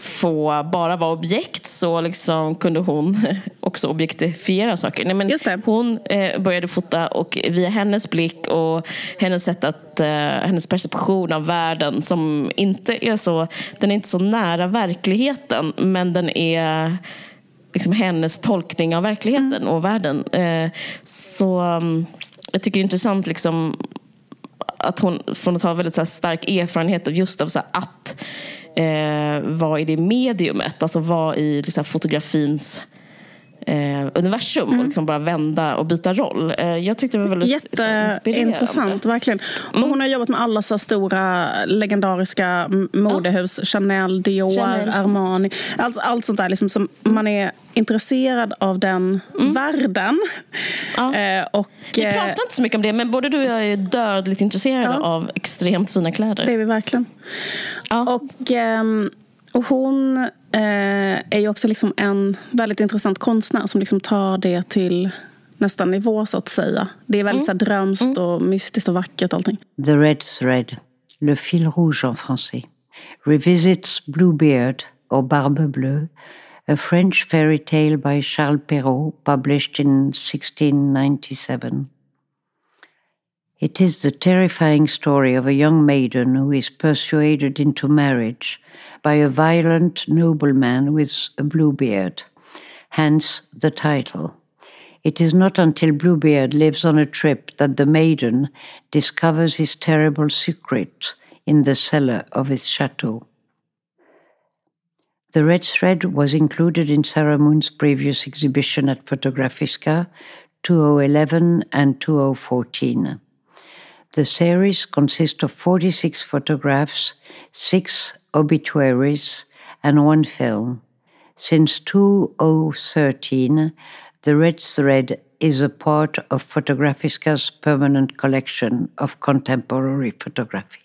få bara vara objekt så liksom kunde hon också objektifiera saker. Nej, men Hon eh, började fota och via hennes blick och hennes sätt att, eh, hennes perception av världen som inte är så, den är inte så nära verkligheten men den är liksom hennes tolkning av verkligheten mm. och världen. Eh, så um, jag tycker det är intressant liksom att hon från att ha väldigt så stark erfarenhet av just av så att eh, vara i det mediumet, alltså vara i liksom, fotografins eh, universum mm. och liksom bara vända och byta roll. Eh, jag tyckte det var väldigt Jätteintressant, verkligen. Mm. Och hon har jobbat med alla så stora legendariska modehus. Ja. Chanel, Dior, Chanel. Armani. Allt, allt sånt där liksom, som mm. man är intresserad av den mm. världen. Ja. Eh, och, vi pratar eh, inte så mycket om det, men både du och jag är dödligt intresserade ja. av extremt fina kläder. Det är vi verkligen. Ja. Och... Ehm, och hon eh, är ju också liksom en väldigt intressant konstnär som liksom tar det till nästa nivå så att säga. Det är väldigt mm. så drömskt mm. och mystiskt och vackert allting. The Red Thread, Le Fil Rouge en français, revisits Bluebeard or Barbe Bleue, a French fairy tale by Charles Perrault published in 1697. It is the terrifying story of a young maiden who is persuaded into marriage by a violent nobleman with a blue beard, hence the title. It is not until Bluebeard lives on a trip that the maiden discovers his terrible secret in the cellar of his chateau. The red thread was included in Sarah Moon's previous exhibition at Photographiska 2011 and 2014. The series consists of 46 photographs, six obituaries, and one film. Since 2013, The Red Thread is a part of Fotografiska's permanent collection of contemporary photography.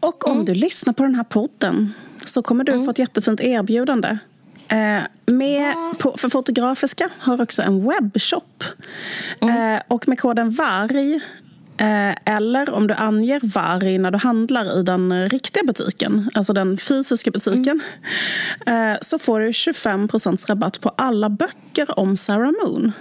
Och om mm. du lyssnar på den här podden så kommer du mm. få ett jättefint erbjudande. Eh, med, på, för Fotografiska har också en webbshop. Mm. Eh, och med koden VARG eller om du anger varg när du handlar i den riktiga butiken, alltså den fysiska butiken, mm. så får du 25% rabatt på alla böcker om Sarah Moon.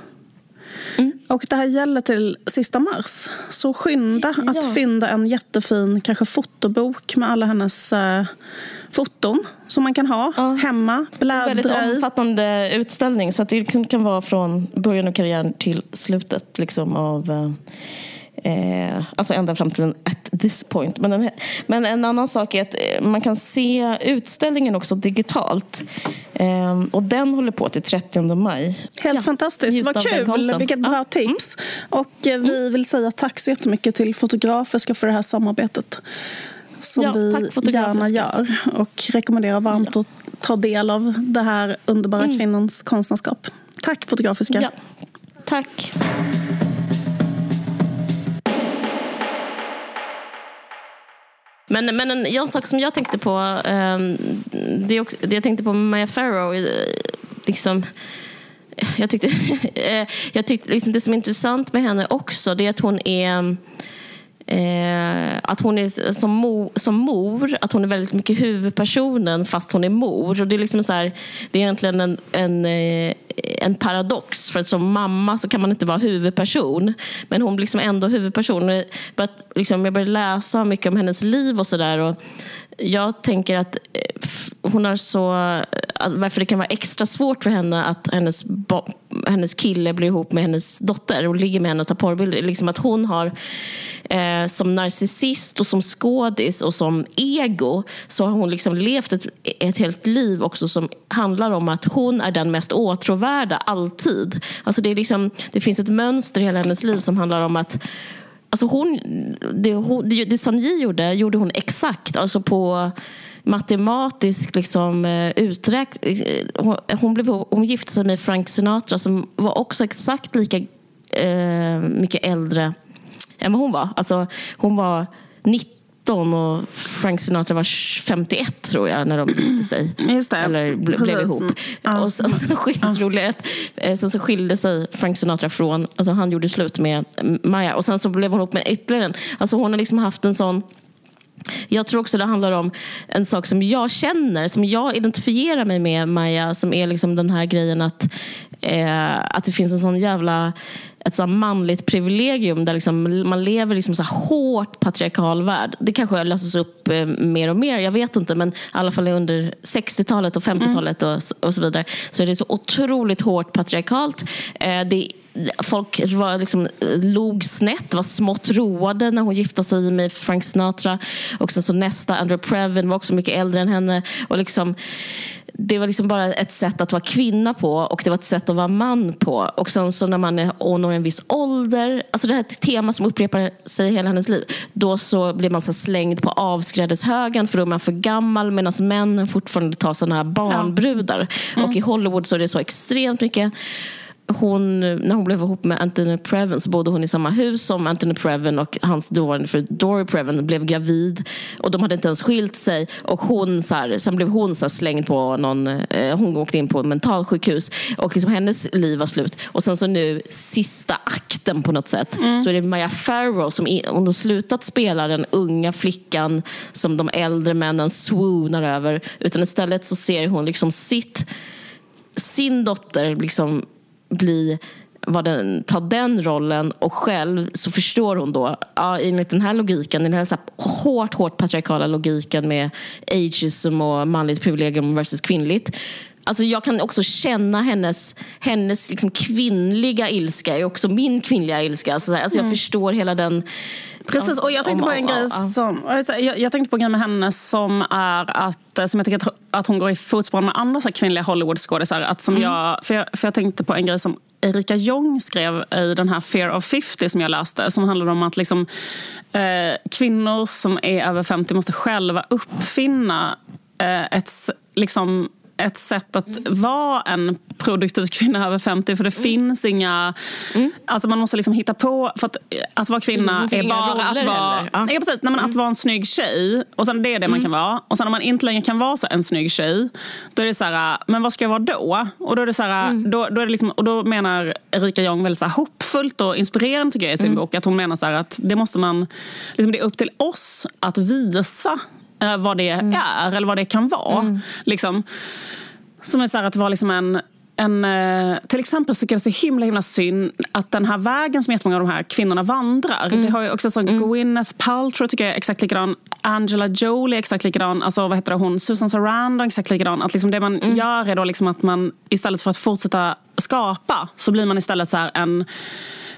Mm. Och det här gäller till sista mars. Så skynda ja. att fynda en jättefin kanske fotobok med alla hennes eh, foton som man kan ha ja. hemma. Bläddra Väldigt omfattande utställning så att det liksom kan vara från början av karriären till slutet liksom, av eh, Eh, alltså ända fram till en at this point. Men, den, men en annan sak är att eh, man kan se utställningen också digitalt. Eh, och den håller på till 30 maj. Helt ja, fantastiskt. Vad kul. Vilket bra ja. tips. Mm. Och eh, vi mm. vill säga tack så jättemycket till Fotografiska för det här samarbetet. Som ja, vi gärna gör. Och rekommenderar varmt ja. att ta del av det här underbara mm. kvinnans konstnärskap. Tack Fotografiska. Tack. Men, men en, en sak som jag tänkte på, um, det, också, det jag tänkte på med Maya Farrow, eh, liksom, jag tyckte, eh, jag tyckte liksom det som är intressant med henne också, det är att hon är Eh, att hon är som, mo, som mor, att hon är väldigt mycket huvudpersonen fast hon är mor. Och det, är liksom så här, det är egentligen en, en, eh, en paradox. För att som mamma så kan man inte vara huvudperson. Men hon blir liksom ändå huvudperson. Liksom, jag började läsa mycket om hennes liv och sådär. Jag tänker att eh, hon har så... Varför det kan vara extra svårt för henne att hennes, hennes kille blir ihop med hennes dotter och ligger med henne och tar porrbilder. Liksom att hon har eh, som narcissist och som skådis och som ego så har hon liksom levt ett, ett helt liv också som handlar om att hon är den mest åtråvärda alltid. Alltså det, är liksom, det finns ett mönster i hela hennes liv som handlar om att Alltså hon, det, hon, det, det Sanji gjorde, gjorde hon exakt. Alltså på matematisk liksom, eh, uträk... Eh, hon, hon, blev, hon gifte sig med Frank Sinatra som var också exakt lika eh, mycket äldre än vad hon var. Alltså, hon var 90 19 och Frank Sinatra var 51 tror jag när de gifte sig. Det. Eller ble, blev ihop. Ja. Och sen, så skildes roligt, eh, sen så skilde sig Frank Sinatra från, alltså han gjorde slut med Maya och sen så blev hon ihop med ytterligare en. Alltså hon har liksom haft en sån jag tror också det handlar om en sak som jag känner, som jag identifierar mig med Maja, som är liksom den här grejen att, eh, att det finns en sån jävla ett sån manligt privilegium där liksom man lever liksom så hårt patriarkal värld. Det kanske löses upp eh, mer och mer, jag vet inte. Men i alla fall under 60-talet och 50-talet och, och så vidare så är det så otroligt hårt patriarkalt. Eh, det, folk var liksom, eh, log snett, var smått roade när hon gifte sig med Frank Sinatra. Och sen så nästa, Andrew Previn, var också mycket äldre än henne. Och liksom, det var liksom bara ett sätt att vara kvinna på och det var ett sätt att vara man på. Och sen så när man är, och når en viss ålder, alltså det här är ett tema som upprepar sig hela hennes liv. Då så blir man så slängd på avskrädeshögen för då är man för gammal medan männen fortfarande tar sådana här barnbrudar. Och i Hollywood så är det så extremt mycket hon, när hon blev ihop med Anthony Previn så bodde hon i samma hus som Anthony Previn och hans dåvarande fru Dory Previn blev gravid. Och de hade inte ens skilt sig. Och hon så här, sen blev hon så slängd på någon, eh, hon åkte in på mentalsjukhus. Och liksom hennes liv var slut. Och sen så nu sista akten på något sätt så är det Maya Farrow som hon har slutat spela den unga flickan som de äldre männen swoonar över. Utan istället så ser hon liksom sitt sin dotter liksom bli vad den, ta den rollen och själv så förstår hon då, ja, enligt den här logiken, den här, så här hårt, hårt patriarkala logiken med ageism och manligt privilegium versus kvinnligt. Alltså jag kan också känna hennes, hennes liksom kvinnliga ilska är också min kvinnliga ilska. Alltså, alltså jag förstår hela den... Precis, och jag tänkte på en grej som, jag, jag tänkte på en grej med henne som är att, som jag tycker att, att hon går i fotspåren med andra så kvinnliga Hollywoodskådisar. Att som jag, för, jag, för jag tänkte på en grej som Erika Jong skrev i den här Fear of 50 som jag läste. Som handlade om att liksom, eh, kvinnor som är över 50 måste själva uppfinna eh, ett, liksom, ett sätt att vara en produktiv kvinna över 50. För det finns inga... Alltså man måste liksom hitta på... För att, att vara kvinna Precis, är bara att vara... Ja. Ja, precis. Nej, men Att vara en snygg tjej. Och sen det är det man kan vara. Och sen om man inte längre kan vara så en snygg tjej. Då är det så här, men vad ska jag vara då? Och då, är det så här, då, då, är det liksom, och då menar Erika Jong väldigt så här hoppfullt och inspirerande tycker jag i sin bok. Att hon menar så här att det måste man... Liksom det är upp till oss att visa eh, vad det är eller vad det kan vara. Liksom. Som är så att vara liksom en en, eh, till exempel så jag det så himla, himla synd att den här vägen som jättemånga av de här kvinnorna vandrar. Det har ju också sån Gwyneth Paltrow tycker jag är exakt likadan. Angela Jolie är exakt likadan. Alltså, vad heter det, hon? Susan Sarandon är exakt likadan. Att liksom det man gör är då liksom att man istället för att fortsätta skapa så blir man istället så här en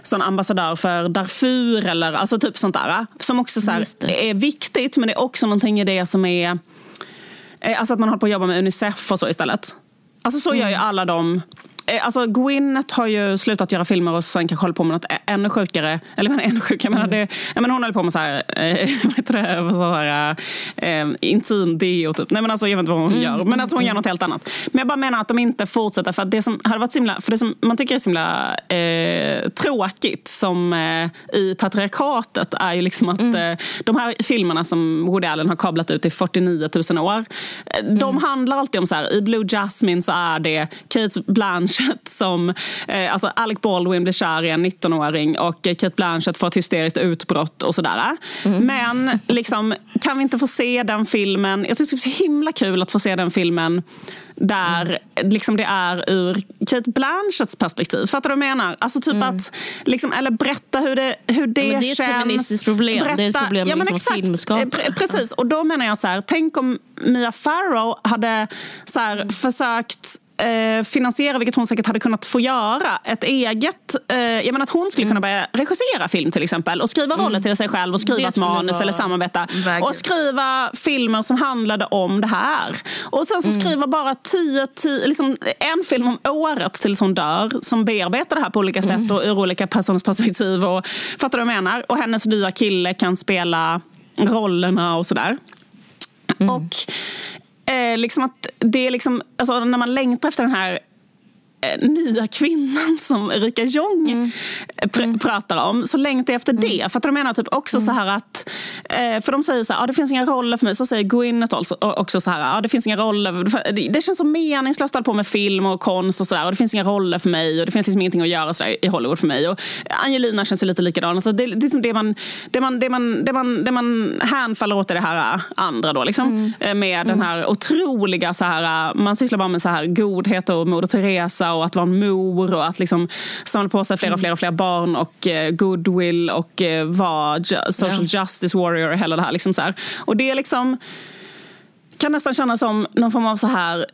sån ambassadör för Darfur eller alltså typ sånt där. Som också så här, är viktigt men det är också någonting i det som är Eh, Alltså att man håller på att jobba med Unicef och så istället. Alltså så gör ju alla de... eh, Alltså Gwyneth har ju slutat göra filmer och sen kanske håller på med något ännu sjukare. Eller menar ännu sjukare. Jag menar, det, jag menar, hon håller på med så här, eh, vad heter det, så här, eh, intim deo typ. Nej men alltså jag vet inte vad hon gör. Men alltså hon gör något helt annat. Men jag bara menar att de inte fortsätter. För att det som hade varit himla, för det som man tycker är så himla eh, tråkigt som eh, i patriarkatet är ju liksom att eh, de här filmerna som Woody Allen har kablat ut i 49 000 år. eh, De handlar alltid om så här, i Blue Jasmine så är det Kate Blanchett som, eh, alltså Alec Baldwin blir kär i en 19-åring och Kate Blanchett får ett hysteriskt utbrott och sådär. Men liksom, kan vi inte få se den filmen? Jag tycker det är så himla kul att få se den filmen där liksom det är ur Kate Blanchetts perspektiv. Fattar du vad jag menar? Alltså typ att, liksom, eller berätta hur det, hur det, men det är ett känns. feministiskt problem. Det är ett problem ja, men liksom exakt. Precis, och då menar jag så här, tänk om Mia Farrow hade så här, Mm. försökt eh, finansiera, vilket hon säkert hade kunnat få göra, ett eget... Eh, jag menar att hon skulle kunna börja regissera film till exempel och skriva roller till sig själv och skriva Mm. Ett manus eller samarbeta. vägen. Och skriva filmer som handlade om det här. Och sen så Mm. skriva bara tio, tio, liksom en film om året tills hon dör som bearbetar det här på olika Mm. sätt och ur olika personers perspektiv. Och, fattar du vad jag menar? Och hennes nya kille kan spela rollerna och sådär. Mm. Och eh, liksom att det är liksom, alltså, när man längtar efter den här nya kvinnan som Erika Jong mm. pr mm. pratar om så längtar jag efter det. Mm. För att de menar typ också mm. så här att, eh, för de säger så här, ah, det finns inga roller för mig. Så säger Gwyneth också så här, ah, det finns inga roller. Det känns så meningslöst att på med film och konst och sådär. Och det finns inga roller för mig och det finns liksom ingenting att göra så i Hollywood för mig. Och Angelina känns ju lite likadan. Alltså det, det, är som det, man, det, man, det, man, det, man, det man hänfaller åt är det här andra då. Liksom. Mm. Eh, med den här otroliga, så här, man sysslar bara med så här godhet och Moder Teresa och att vara en mor och att liksom samla på sig fler och fler och fler barn och eh, goodwill och eh, vara social ja. justice warrior och hela det här. Liksom så här. Och det är liksom kan nästan kännas som någon form av så här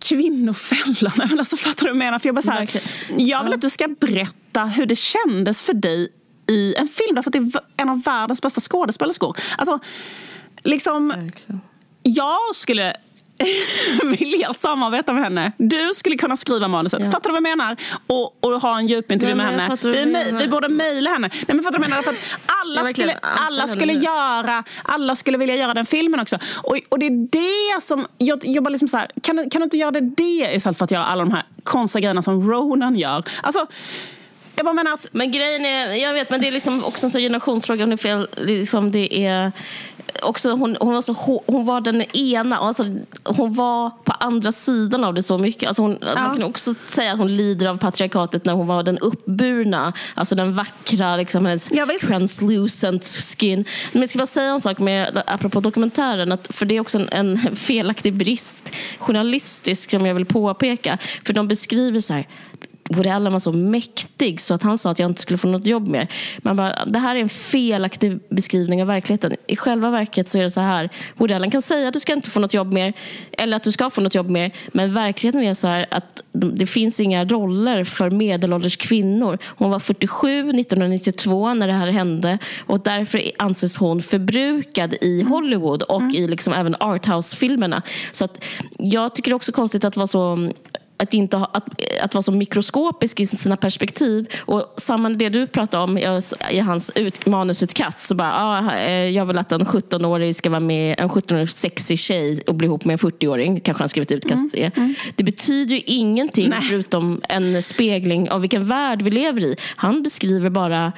kvinnofällan. Men alltså, fattar du vad jag menar? För jag, bara så här, jag vill att du ska berätta hur det kändes för dig i en film. För att det är en av världens bästa skådespelerskor. Alltså, liksom, jag skulle vilja samarbeta med henne. Du skulle kunna skriva manuset. Ja. Fattar du vad jag menar? Och, och ha en djupintervju med henne. Vi, vi borde mejla henne. Nej, men fattar du vad jag menar? För att alla, skulle, alla, skulle göra, alla skulle vilja göra den filmen också. Och, och det är det som... Jag, jag bara liksom så här, kan, kan du inte göra det, det istället för att göra alla de här konstiga grejerna som Ronan gör? Alltså, jag bara menar att... Men grejen är, jag vet, men det är liksom också en generationsfråga. Det är, liksom, det är också, hon, hon, var så, hon var den ena, alltså, hon var på andra sidan av det så mycket. Alltså hon, ja. Man kan också säga att hon lider av patriarkatet när hon var den uppburna, alltså den vackra, liksom, hennes ja, translucent skin. Men jag ska bara säga en sak med, apropå dokumentären, att, för det är också en, en felaktig brist journalistisk som jag vill påpeka. För de beskriver så här, Woody Allen var så mäktig så att han sa att jag inte skulle få något jobb mer. Man bara, det här är en felaktig beskrivning av verkligheten. I själva verket så är det så här. Woody Allen kan säga att du ska inte få något jobb mer eller att du ska få något jobb mer. Men verkligheten är så här att det finns inga roller för medelålders kvinnor. Hon var 47 1992 när det här hände och därför anses hon förbrukad i Hollywood och mm. i liksom även arthouse-filmerna. Så att jag tycker det är också konstigt att vara så att, inte ha, att, att vara så mikroskopisk i sina perspektiv. Och samma det du pratade om i hans ut, manusutkast. Så bara, ah, jag vill att en 17-årig ska vara med, en 17-årig sexig tjej och bli ihop med en 40-åring. Kanske han skrivit utkast mm. Mm. Det betyder ju ingenting Nej. förutom en spegling av vilken värld vi lever i. Han beskriver bara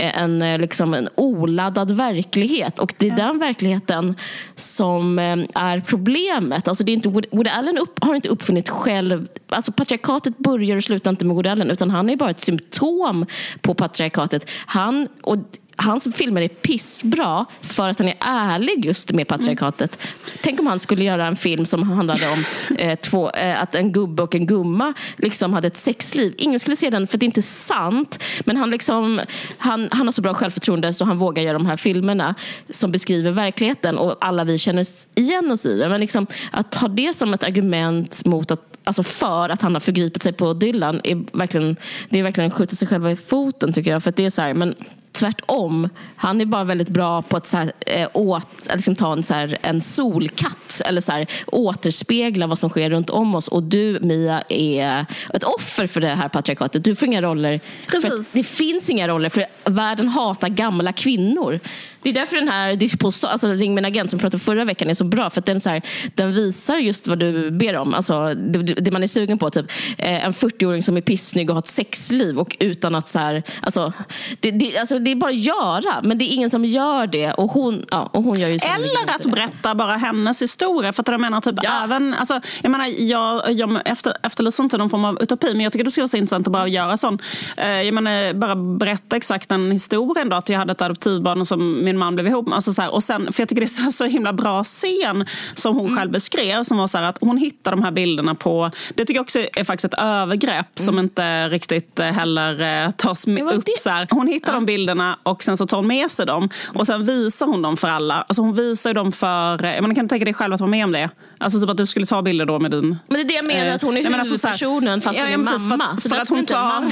en, eh, liksom en oladdad verklighet. Och det är den verkligheten som eh, är problemet. Alltså det är inte, Woody Allen upp, har inte uppfunnit själv... Alltså patriarkatet börjar och slutar inte med Woody Allen utan han är bara ett symptom på patriarkatet. Han, och hans filmer är pissbra för att han är ärlig just med patriarkatet. Mm. Tänk om han skulle göra en film som handlade om eh, två, eh, att en gubbe och en gumma liksom hade ett sexliv. Ingen skulle se den för det är inte sant. Men han, liksom, han, han har så bra självförtroende så han vågar göra de här filmerna som beskriver verkligheten och alla vi känner igen oss i det. Men liksom, att ha det som ett argument mot att alltså för att han har förgripit sig på Dylan är verkligen, det är verkligen att skjuta sig själva i foten tycker jag. För det är så här, men tvärtom. Han är bara väldigt bra på att så här, äh, åt, liksom ta en, så här, en solkatt eller så här, återspegla vad som sker runt om oss. Och du, Mia, är ett offer för det här patriarkatet. Du får inga roller. Precis. det finns inga roller, för världen hatar gamla kvinnor. Det är därför den här disposa, alltså Ring min agent som vi pratade förra veckan är så bra. För den, så här, den visar just vad du ber om. Alltså, det, det man är sugen på. Typ, eh, en 40-åring som är pissnygg och har ett sexliv. Och utan att så här, alltså, det, det, alltså, det är bara att göra. Men det är ingen som gör det. Och hon, ja, och hon gör ju Eller att berätta bara hennes historia. För att jag menar, typ, ja. även, alltså, jag, menar, jag, jag efter, efterlyser inte någon form av utopi. Men jag tycker det skulle vara så intressant att bara göra sån. Eh, jag menar, bara berätta exakt den historien. Då, att jag hade ett adoptivbarn som min man blev ihop med. Alltså så här, och sen, för jag tycker det är så, så himla bra scen som hon mm. själv beskrev. Som var så här, att hon hittar de här bilderna på... Det tycker jag också är faktiskt ett övergrepp mm. som inte riktigt eh, heller eh, tas upp. Så här. Hon hittar ja. de bilderna och sen så tar hon med sig dem. Och sen visar hon dem för alla. Alltså hon visar dem för... Eh, man kan tänka dig själv att vara med om det. Alltså typ att du skulle ta bilder då med din... Men det är det jag menar, att hon är huvudpersonen alltså, fast hon är mamma. För, för att hon, tar,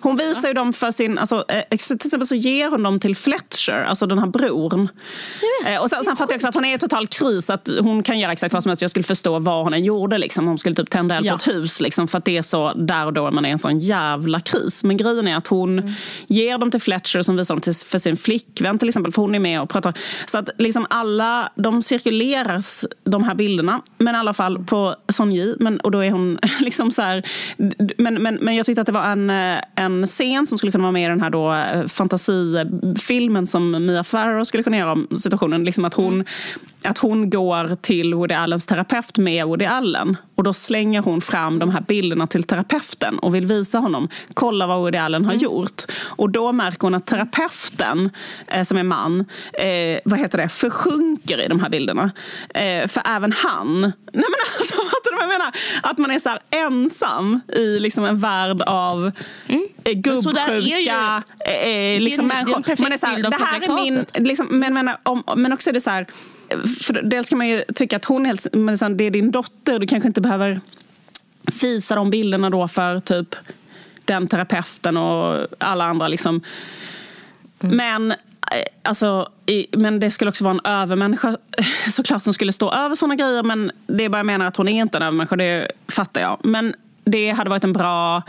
hon visar ju dem för sin... Alltså, till exempel så ger hon dem till Fletcher, alltså den här brorn. Eh, och sen, sen fattar jag också att hon är i total kris. Att hon kan göra exakt vad som helst. Jag skulle förstå vad hon än gjorde. Liksom. Hon skulle typ tända eld ja. på ett hus. Liksom, för att det är så där och då man är i en sån jävla kris. Men grejen är att hon mm. ger dem till Fletcher som visar dem till, för sin flickvän till exempel, för hon är med och pratar. Så att liksom alla, de cirkuleras, de här bilderna. Men i alla fall på Son Yi. men, och då är hon liksom så här, men, men, men jag tyckte att det var en, en scen som skulle kunna vara med i den här då eh, fantasifilmen som Mia Farrow skulle kunna göra om situationen. Liksom att hon, mm att hon går till Woody Allens terapeut med Woody Allen. Och då slänger hon fram de här bilderna till terapeuten och vill visa honom, kolla vad Woody Allen har mm. gjort. Och då märker hon att terapeuten, eh, som är man, eh, vad heter det, försjunker i de här bilderna. Eh, för även han, nej men alltså vad jag menar? Att man är så ensam i liksom en värld av mm. Eh, gubbsjuka liksom människor. Man är så här, det här är min, liksom, men, men, om, men också är det så här, för dels kan man ju tycka att hon men det är din dotter, du kanske inte behöver visa de bilderna då för typ den terapeuten och alla andra. Liksom. Mm. Men, eh, alltså, men det skulle också vara en övermänniska såklart som skulle stå över såna grejer. Men det är bara jag menar att hon är inte en övermänniska, det fattar jag. Men det hade varit en bra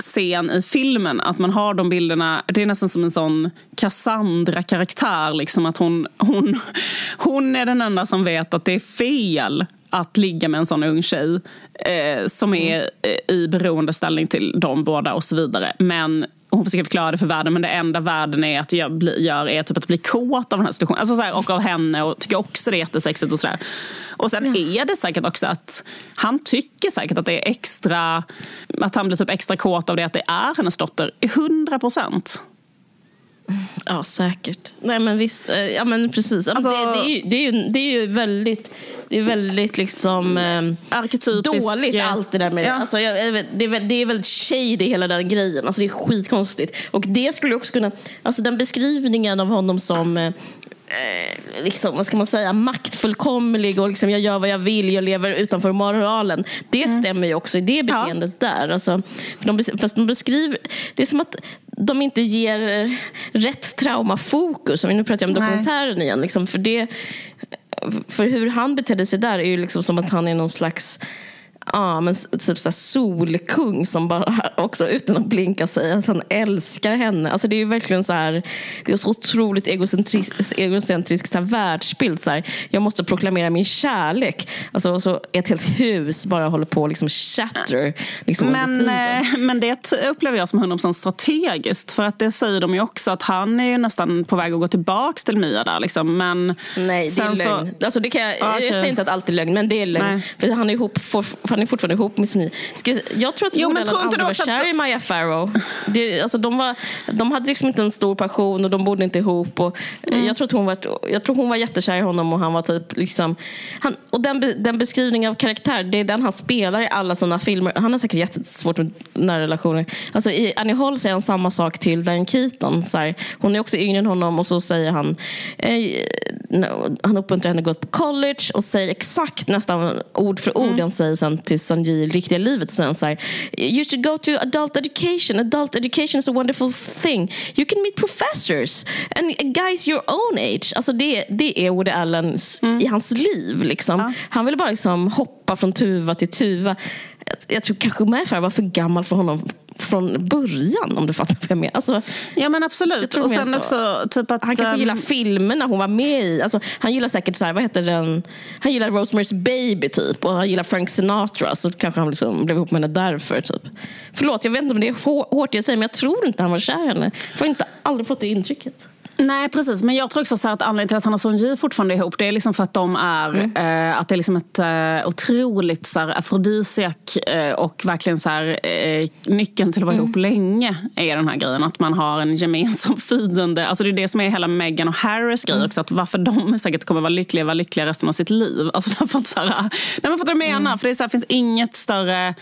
scen i filmen. Att man har de bilderna. Det är nästan som en sån Cassandra-karaktär. Liksom, att hon, hon, hon är den enda som vet att det är fel att ligga med en sån ung tjej eh, som är eh, i beroendeställning till dem båda och så vidare. Men hon försöker förklara det för världen men det enda världen är att jag bli, gör är typ att bli kåt av den här situationen. Alltså så här, och av henne och tycker också det är jättesexigt och sådär. Och sen ja. är det säkert också att han tycker säkert att det är extra, att han blir typ extra kåt av det att det är hennes dotter. 100 procent. Ja, säkert. Nej, men visst. Eh, ja, men precis. Alltså, det, det, är ju, det, är ju, det är ju väldigt, det är väldigt liksom, eh, dåligt allt det där med ja. alltså, jag, det. Är, det är väldigt shady hela den grejen. Alltså, det är skitkonstigt. Och det skulle också kunna, alltså den beskrivningen av honom som eh, eh, liksom, vad ska man säga, maktfullkomlig och liksom, jag gör vad jag vill, jag lever utanför moralen. Det mm. stämmer ju också i det beteendet ja. där. Alltså, för de, fast de beskriver, det är som att de inte ger rätt traumafokus. Nu pratar om dokumentären igen. Liksom, för, det, för hur han betedde sig där är ju liksom som att han är någon slags ja, men typ så solkung som bara också utan att blinka säger att han älskar henne. Alltså det är verkligen så här, det är så otroligt egocentrisk, egocentrisk så här, världsbild. Så här, jag måste proklamera min kärlek. Alltså, så ett helt hus bara håller på liksom shatter. Liksom, men, eh, men det upplever jag som 100% strategiskt. För att det säger de ju också att han är ju nästan på väg att gå tillbaka till Mia där. Liksom. Men Nej, det är lögn. Så... Alltså, det kan jag, okay. jag säger inte att allt är lögn, men det är lögn. För han är ihop, för han är fortfarande ihop med sin Ska, Jag tror att jo, men tror aldrig var kär i Maya Farrow. Det, alltså, de, var, de hade liksom inte en stor passion och de bodde inte ihop. Och, mm. jag, tror att hon var, jag tror hon var jättekär i honom och han var typ liksom... Han, och den, den beskrivningen av karaktär, det är den han spelar i alla sina filmer. Han har säkert jättesvårt med nära relationer. Alltså, I Annie Hall säger han samma sak till Diane Keaton. Så här, hon är också yngre än honom och så säger han eh, han uppmuntrar henne att gå på college och säger exakt nästan ord för ord mm. han säger sen till Sanji i riktiga livet. Och sen så här, you should go to adult education. Adult education is a wonderful thing. You can meet professors and guys your own age. Alltså det, det är Woody Allen mm. i hans liv. Liksom. Ja. Han ville bara liksom hoppa från tuva till tuva. Jag, tror kanske Mayfair var för gammal för honom från början om du fattar vad jag menar. Alltså, ja men absolut. Och sen också, typ att, han kanske um... gillar filmerna hon var med i. Alltså, han gillar säkert så här, vad heter den? Han gillar Rosemary's Baby typ och han gillar Frank Sinatra så kanske han liksom blev ihop med henne därför. Typ. Förlåt, jag vet inte om det är hårt jag säger men jag tror inte han var kär i henne. Jag har inte aldrig fått det intrycket. Nej, precis. Men jag tror också så att anledningen till att han och Sonji fortfarande är ihop det är liksom för att de är, mm. eh, att det är liksom ett eh, otroligt så här, afrodisiak eh, och verkligen så här, eh, nyckeln till att vara mm. ihop länge är den här grejen. Att man har en gemensam fiende. Alltså det är det som är hela Meghan och Harrys grej mm. också. Att varför de säkert kommer vara lyckliga, vara lyckliga resten av sitt liv. Alltså därför att, så här, nej, men för att jag menar. Mm. För det är så här, finns inget större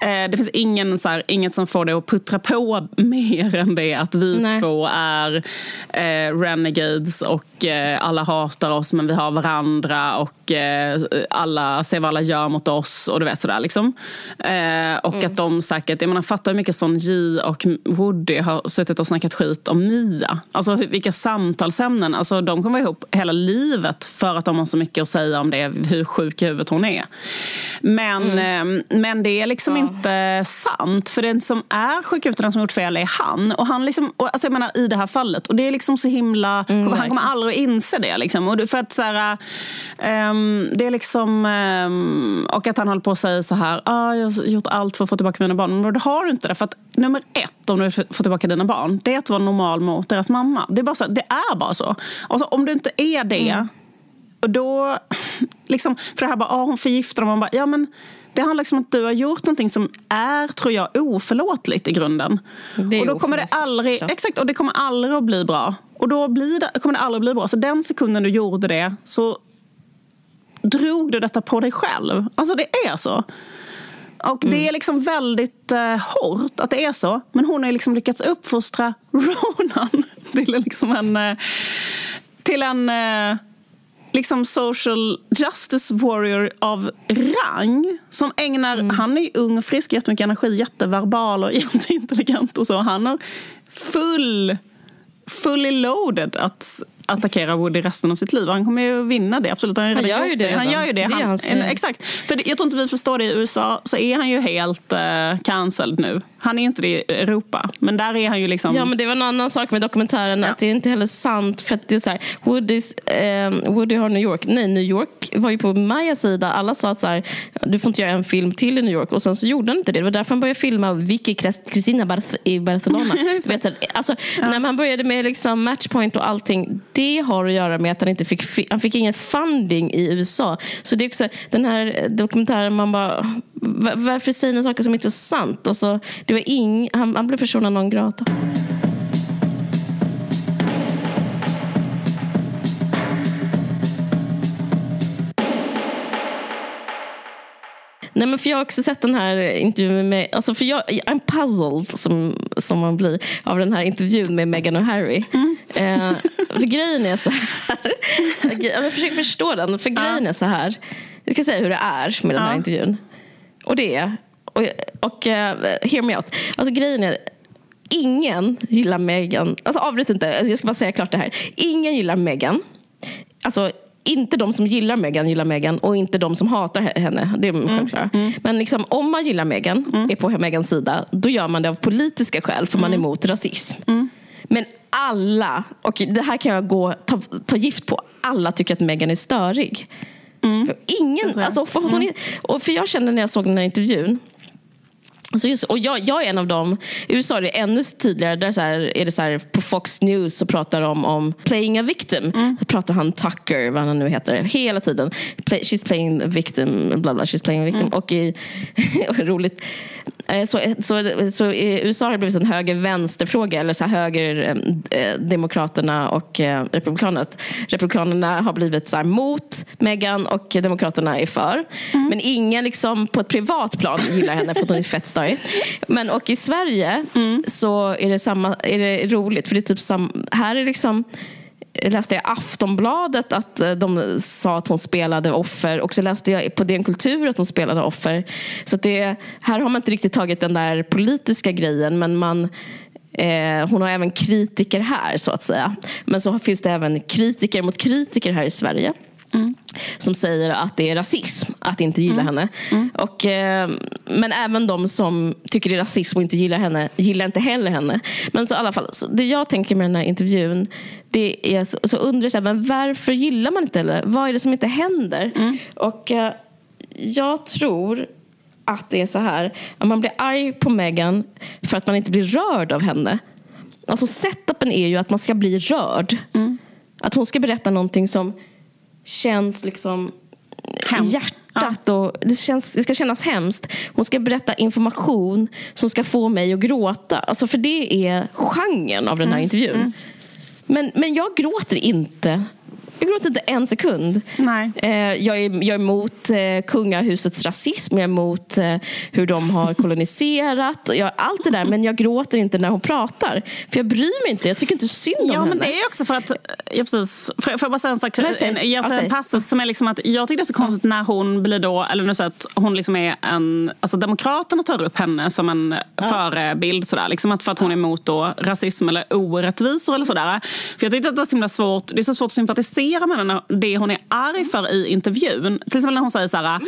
det finns ingen, så här, inget som får det att puttra på mer än det att vi Nej. två är eh, renegades och eh, alla hatar oss men vi har varandra och eh, alla ser vad alla gör mot oss och du vet sådär liksom. Eh, och mm. att de säkert, jag menar fattar hur mycket Son Ji och Woody har suttit och snackat skit om Mia. Alltså vilka samtalsämnen, alltså de kommer vara ihop hela livet för att de har så mycket att säga om det, hur sjuk i huvudet hon är. Men, mm. Eh, men det är liksom inte inte sant. För den som är sjukhusen som gjort fel är han. Och han liksom, och, alltså jag menar i det här fallet. Och det är liksom så himla... Mm, han kommer aldrig att inse det. Liksom. Och för att så här, um, det är liksom... Um, och att han håller på att säga så här. Ah, jag har gjort allt för att få tillbaka mina barn. Men det har du inte det. För att nummer ett om du vill få tillbaka dina barn. Det är att vara normal mot deras mamma. Det är bara så, det är bara så. Alltså, om du inte är det. Mm. Och då... Liksom, för det här bara, ah, hon förgiftar dem. Man bara, ja men det handlar liksom om att du har gjort någonting som är, tror jag, oförlåtligt i grunden. och då kommer det aldrig, exakt, och det kommer aldrig att bli bra. Och då blir det, kommer det aldrig att bli bra. Så den sekunden du gjorde det så drog du detta på dig själv. Alltså det är så. Och mm. det är liksom väldigt eh, hårt att det är så. Men hon har liksom lyckats uppfostra Ronan till liksom en, eh, till en eh, liksom social justice warrior av rang. Som ägnar, mm. Han är ung, frisk, jättemycket energi, jätteverbal och jätteintelligent. och så. Han har full, fully loaded att attackera Woody resten av sitt liv. Han kommer ju vinna det, absolut. Han, han gör ju det. Han gör ju det. det han, en, exakt. För jag tror inte vi förstår det i USA, så är han ju helt uh, cancelled nu. Han är inte det i Europa, men där är han ju liksom... Ja, men det var en annan sak med dokumentären, ja. att det är inte heller sant. För det är så här, Woodys, eh, Woody har New York. Nej, New York var ju på Majas sida. Alla sa att så här, du får inte göra en film till i New York. Och sen så gjorde han inte det. Det var därför han började filma Vicky Cristina i Barcelona. Vet, så, alltså, ja. När man började med liksom Matchpoint och allting, det har att göra med att han inte fick, han fick ingen funding i USA. Så det är också den här dokumentären, man bara, varför säger ni saker som inte är sant? Alltså, det var ing, han, han blev persona non grata. Nej, men för jag har också sett den här intervjun med alltså för jag, I'm puzzled som, som man blir av den här intervjun med Meghan och Harry. Mm. Eh, för grejen är så här. jag försöker förstå den. För grejen är så här. Jag ska säga hur det är med den här ja. intervjun. Och det är, och, och uh, hear me out. Alltså grejen är, ingen gillar Meghan. Alltså avbryt inte, jag ska bara säga klart det här. Ingen gillar Meghan. Alltså inte de som gillar Meghan gillar Meghan och inte de som hatar henne. Det är mm. Mm. Men liksom, om man gillar Meghan, mm. är på Meghans sida, då gör man det av politiska skäl för man är mm. emot rasism. Mm. Men alla, och det här kan jag gå, ta, ta gift på, alla tycker att Meghan är störig. Mm. För ingen, alltså, för, hon, och för jag kände när jag såg den här intervjun så just, och jag, jag, är en av dem. I USA är det ännu tydligare. Där så här, är det så här, på Fox News så pratar de om playing a victim. Mm. pratar han Tucker, vad han nu heter, hela tiden. Play, she's playing a victim, bla bla, she's playing a victim. Mm. Och i, roligt, så, så, så i USA har det blivit en höger-vänster-fråga. Eller så här, höger, eh, Demokraterna och eh, Republikanerna. Republikanerna har blivit så mot Meghan och Demokraterna är för. Mm. Men ingen liksom, på ett privat plan gillar henne för att hon är fett story. Men och i Sverige mm. så är det, samma, är det roligt. För det är typ sam, här är liksom läste jag Aftonbladet att eh, de sa att hon spelade offer och så läste jag på DN Kultur att hon spelade offer. Så det, här har man inte riktigt tagit den där politiska grejen men man eh, hon har även kritiker här så att säga. Men så finns det även kritiker mot kritiker här i Sverige. Mm. Som säger att det är rasism att inte gilla mm. henne. Mm. Och, eh, men även de som tycker det är rasism och inte gillar henne gillar inte heller henne. Men så i alla fall, det jag tänker med den här intervjun det är så, så undrar jag men varför gillar man inte henne? Vad är det som inte händer? Mm. Och eh, jag tror att det är så här att man blir arg på Meghan för att man inte blir rörd av henne. Alltså setupen är ju att man ska bli rörd. Mm. Att hon ska berätta någonting som känns liksom hemskt. hjärtat. Ja. Och det, känns, det ska kännas hemskt. Hon ska berätta information som ska få mig att gråta. Alltså för det är genren av den här mm. intervjun. Mm. Men, men jag gråter inte jag gråter inte en sekund. Nej. Eh, jag, är, jag är emot eh, kungahusets rasism, jag är emot eh, hur de har koloniserat. Jag, allt det där, men jag gråter inte när hon pratar. För jag bryr mig inte, jag tycker inte synd om ja, henne. Men det är också för att, ja, precis. Får jag bara säga en sak? Nej, en, jag säger en passus som är liksom att jag tycker det är så konstigt när hon blir då, eller nu så att hon liksom är en, alltså Demokraterna tar upp henne som en ja. förebild sådär. Liksom att för att hon är emot då rasism eller orättvisor eller sådär. För jag tycker att det är så himla svårt, det är så svårt att sympatisera sympatisera med henne, det hon är arg för i intervjun. Till exempel när hon säger så här,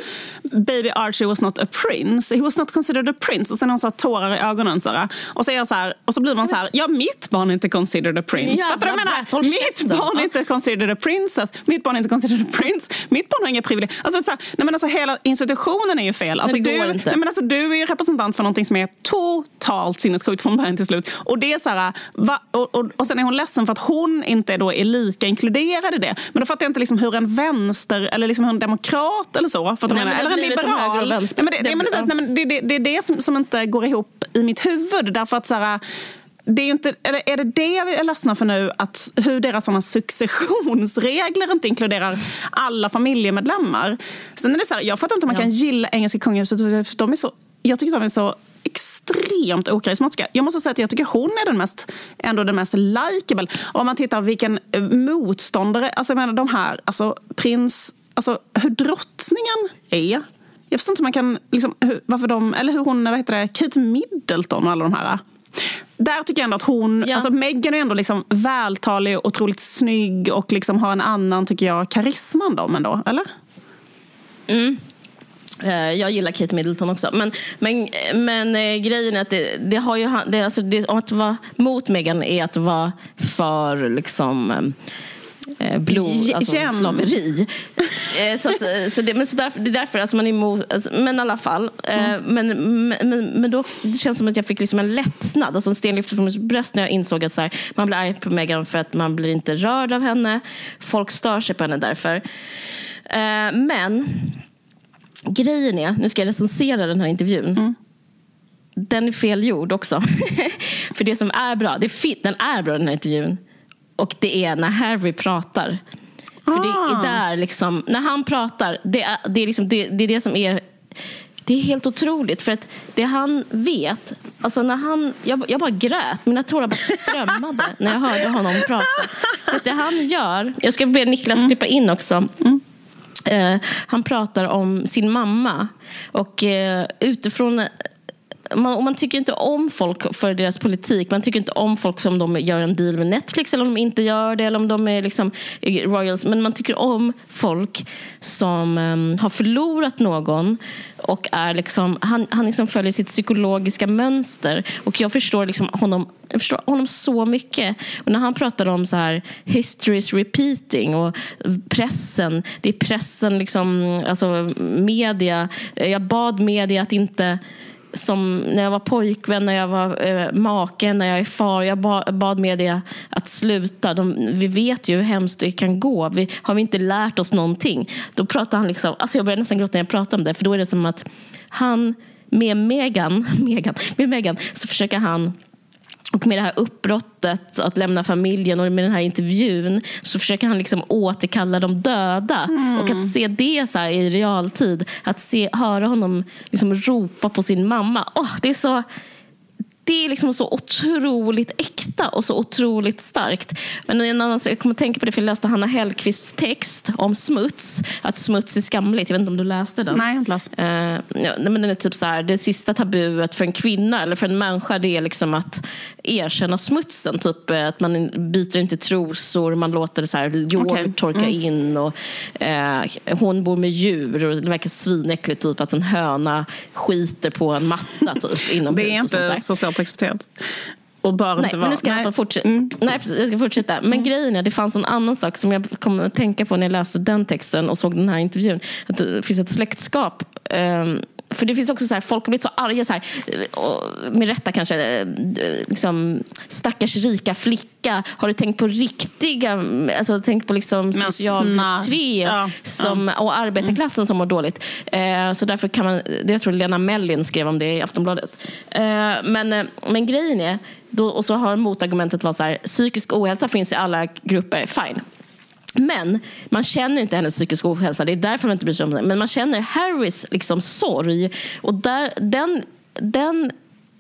baby Archie was not a prince, he was not considered a prince. Och sen har hon så här, tårar i ögonen. Så här. Och, så är jag så här, och så blir man så här, ja mitt barn är inte considered a prince. Fattar du vad jag menar? Mitt barn är inte considered a princess, mitt barn är inte considered a prince, mitt barn har inga privilegier. Alltså, så här, nej, men alltså, hela institutionen är ju fel. Alltså, du, inte. Nej, men alltså, du är ju representant för någonting som är totalt sinnessjukt från början till slut. Och, det är så här, va, och, och, och sen är hon ledsen för att hon inte då är lika inkluderad i det. Men då fattar jag inte liksom hur en vänster eller liksom hur en demokrat eller så, för att Nej, menar, men det eller en liberal. Nej, men det, det, men Det- det, nej, men det, det, det är det som, som inte går ihop i mitt huvud. Därför att så här, det är, inte, eller är det det vi är ledsna för nu? Att hur deras såna successionsregler inte inkluderar alla familjemedlemmar. Sen är det så här, jag fattar inte hur man Ja. kan gilla engelska kungahuset. De är så, jag tycker att de är så extremt okarismatiska. Jag måste säga att jag tycker hon är den mest, ändå den mest likeable. Om man tittar vilken eh, motståndare, alltså jag menar de här, alltså prins, alltså hur drottningen är. Jag förstår inte hur man kan, liksom, hur, varför de, eller hur hon, vad heter det, Kate Middleton och alla de här. Där tycker jag ändå att hon, Ja. alltså Meghan är ändå liksom vältalig, otroligt snygg och liksom har en annan, tycker jag, karisma än dem ändå, eller? Eh, Jag gillar Kate Middleton också. Men, men, men eh, grejen är att det, det har ju, det, alltså det, att vara mot Meghan är att vara för liksom eh, blod, alltså jäm. slaveri. Eh, så att, eh, så det, men så därför, det är därför alltså man är emot, alltså, men i alla fall. Eh, Mm. men, men, men, men då det känns som att jag fick liksom en lättnad, alltså en sten lyfte från mitt bröst när jag insåg att så här, man blir arg på Meghan för att man blir inte rörd av henne. Folk stör sig på henne därför. Eh, men grejen är, nu ska jag recensera den här intervjun. Den är fel gjord också. För det som är bra, det är fi- den är bra den här intervjun. Och det är när Harry pratar. För det Ah. är där liksom, när han pratar, det är det, är liksom, det, det är det som är det är helt otroligt för att det han vet, alltså när han, jag, jag bara grät, mina tårar bara strömmade när jag hörde honom prata. För att det han gör, jag ska be Niklas klippa in också. Eh, Eh, han pratar om sin mamma. Och eh, utifrån man, och man tycker inte om folk för deras politik. Man tycker inte om folk som de gör en deal med Netflix eller om de inte gör det. Eller om de är liksom royals. Men man tycker om folk som um, har förlorat någon. Och är liksom, han, han liksom följer sitt psykologiska mönster. Och jag förstår, liksom honom, jag förstår honom så mycket. Och när han pratar om så här history is repeating och pressen. Det är pressen, liksom, alltså media. Jag bad media att inte som när jag var pojkvän, när jag var eh, make, när jag är far. Jag ba, bad media att sluta. De, vi vet ju hur hemskt det kan gå. Vi, har vi inte lärt oss någonting? Då pratar han liksom, alltså jag börjar nästan gråta när jag pratar om det. För då är det som att han med Megan, Megan, med Megan så försöker han och med det här uppbrottet, att lämna familjen och med den här intervjun så försöker han liksom återkalla de döda. Och att se det så i realtid, att se, höra honom liksom ropa på sin mamma. Åh, det är så det är liksom så otroligt äkta och så otroligt starkt. Men en annan, jag kommer att tänka på det för jag läste Hanna Hellquists text om smuts. Att smuts är skamligt. Jag vet inte om du läste den? Nej, jag har inte läst. Eh, ja, men den är typ så här, det sista tabuet för en kvinna eller för en människa det är liksom att erkänna smutsen. Typ eh, att man byter inte trosor, man låter så här, yoghurt Okej. torka in. Och, eh, hon bor med djur och det verkar svinäckligt typ att en höna skiter på en matta typ, inomhus. Det är och sånt där. inte socialt accepterat. Nej, inte men nu ska jag Nej. fall fortsätta. Mm. Nej, precis, jag ska fortsätta. Men grejen är, det fanns en annan sak som jag kom att tänka på när jag läste den texten och såg den här intervjun. Att det finns ett släktskap. Ehm, för det finns också så här, folk har blivit så arga, så här, och med rätta kanske, eh, liksom, stackars rika flicka. Har du tänkt på riktiga, alltså tänkt på liksom socialgrupp snart. 3 Ja, som, och arbetarklassen som mår dåligt. Eh, så därför kan man, det jag tror Lena Mellin skrev om det i Aftonbladet. Eh, men, eh, men grejen är, då, och så har motargumentet varit så här, psykisk ohälsa finns i alla grupper, fine. Men man känner inte hennes psykiska ohälsa, det är därför man inte bryr sig om det. Men man känner Harrys liksom sorg. Och där, den, den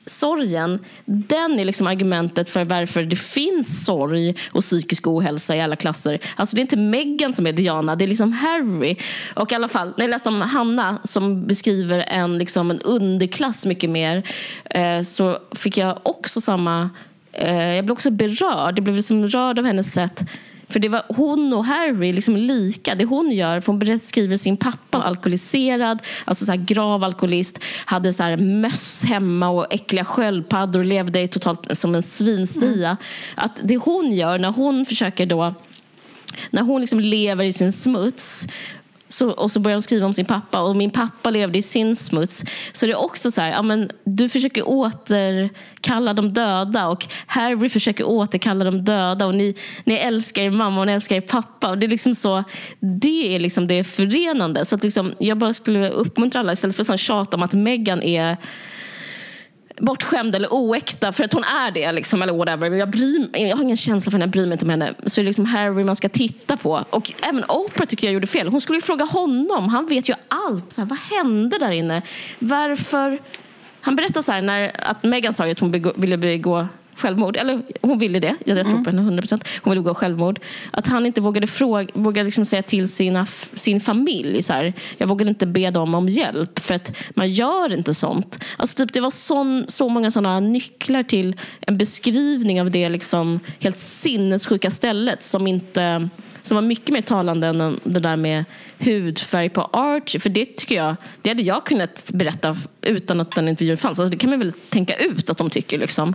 sorgen, den är liksom argumentet för varför det finns sorg och psykisk ohälsa i alla klasser. Alltså det är inte Meghan som är Diana, det är liksom Harry. Och i alla fall, när jag läste om Hanna som beskriver en, liksom en underklass mycket mer eh, så fick jag också samma... Eh, jag blev också berörd. Jag blev liksom rörd av hennes sätt för det var hon och Harry liksom lika. Det hon gör, för hon beskriver sin pappa som alkoholiserad, alltså så grav alkoholist, hade så här möss hemma och äckliga sköldpaddor och levde totalt som en svinstia. Mm. Att det hon gör när hon försöker då när hon liksom lever i sin smuts så, och så börjar hon skriva om sin pappa och min pappa levde i sin smuts. Så det är också så här, ja, men du försöker återkalla de döda och Harry försöker återkalla de döda och ni, ni älskar er mamma och ni älskar er pappa. Och det, är liksom så, det är liksom det förenande. Så att liksom, jag bara skulle uppmuntra alla istället för att tjata om att Meghan är bortskämd eller oäkta för att hon är det. Liksom, eller whatever. Jag, bryr, jag har ingen känsla för henne, jag bryr mig inte om henne. Så det är liksom Harry man ska titta på. Och även Oprah tycker jag gjorde fel. Hon skulle ju fråga honom. Han vet ju allt. Så här, vad hände där inne? Varför? Han berättar så här, när, att Meghan sa att hon begå, ville begå självmord. Eller hon ville det. Jag tror på henne 100%. Hon ville gå självmord. Att han inte vågade, fråga, vågade liksom säga till sina, sin familj. Så här, jag vågade inte be dem om hjälp. För att man gör inte sånt. Alltså typ, det var sån, så många sådana nycklar till en beskrivning av det liksom helt sinnessjuka stället som inte som var mycket mer talande än det där med hudfärg på Archie. För det tycker jag, det hade jag kunnat berätta utan att den intervjun fanns. Alltså det kan man väl tänka ut att de tycker. Liksom.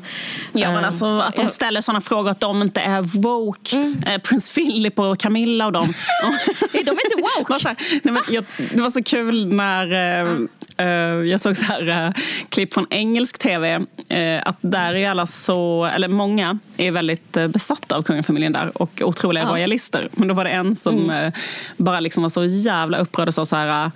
Ja, men alltså, att de ställer sådana frågor att de inte är woke. Mm. Eh, Prins Philip och Camilla och dem. de är inte woke. det, var nej, men jag, det var så kul när uh, jag såg så här, uh, klipp från engelsk tv. Uh, att där är alla så, eller många är väldigt besatta av kungafamiljen där och otroliga ja. royalister. Men då var det en som mm. bara liksom var så jävla upprörd och sa så här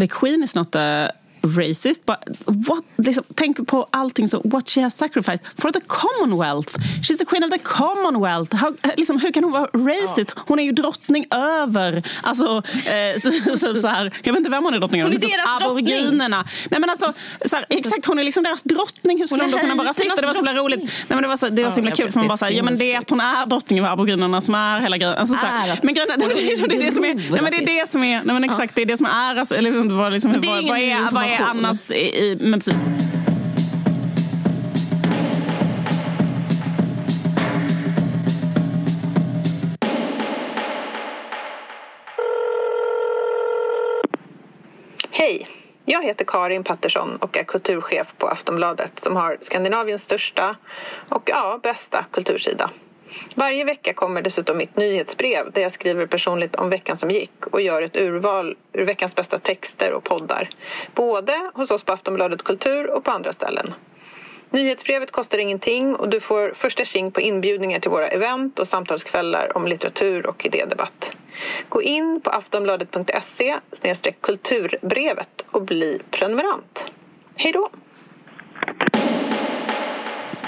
The Queen is not a racist. But what, liksom, tänk på allting så, what she has sacrificed for the commonwealth. She's the queen of the commonwealth. How, liksom, hur kan hon vara racist? Hon är ju drottning över, alltså, eh, så, så, så, här, jag vet inte vem hon är drottning över. Hon är deras Aboriginerna. Nej, men alltså, så här, exakt, hon är liksom deras drottning. Hur skulle hon, då kunna vara rasist? Det var så himla roligt. Nej, men det var så, det var så himla kul för man bara säger ja men det är att hon är drottning över aboriginerna som är hela grejen. Alltså, så här, men grejen, det, är liksom, det är det som är, nej, men det är det som är, nej men exakt, det är det som är, alltså, eller vad, liksom, vad, vad är, vad är annars i, i men precis. Hej! Jag heter Karin Pattersson och är kulturchef på Aftonbladet som har Skandinaviens största och ja, bästa kultursida. Varje vecka kommer dessutom mitt nyhetsbrev där jag skriver personligt om veckan som gick och gör ett urval ur veckans bästa texter och poddar. Både hos oss på Aftonbladet Kultur och på andra ställen. Nyhetsbrevet kostar ingenting och du får första tjing på inbjudningar till våra event och samtalskvällar om litteratur och idédebatt. Gå in på aftonbladet.se kulturbrevet och bli prenumerant. Hej då!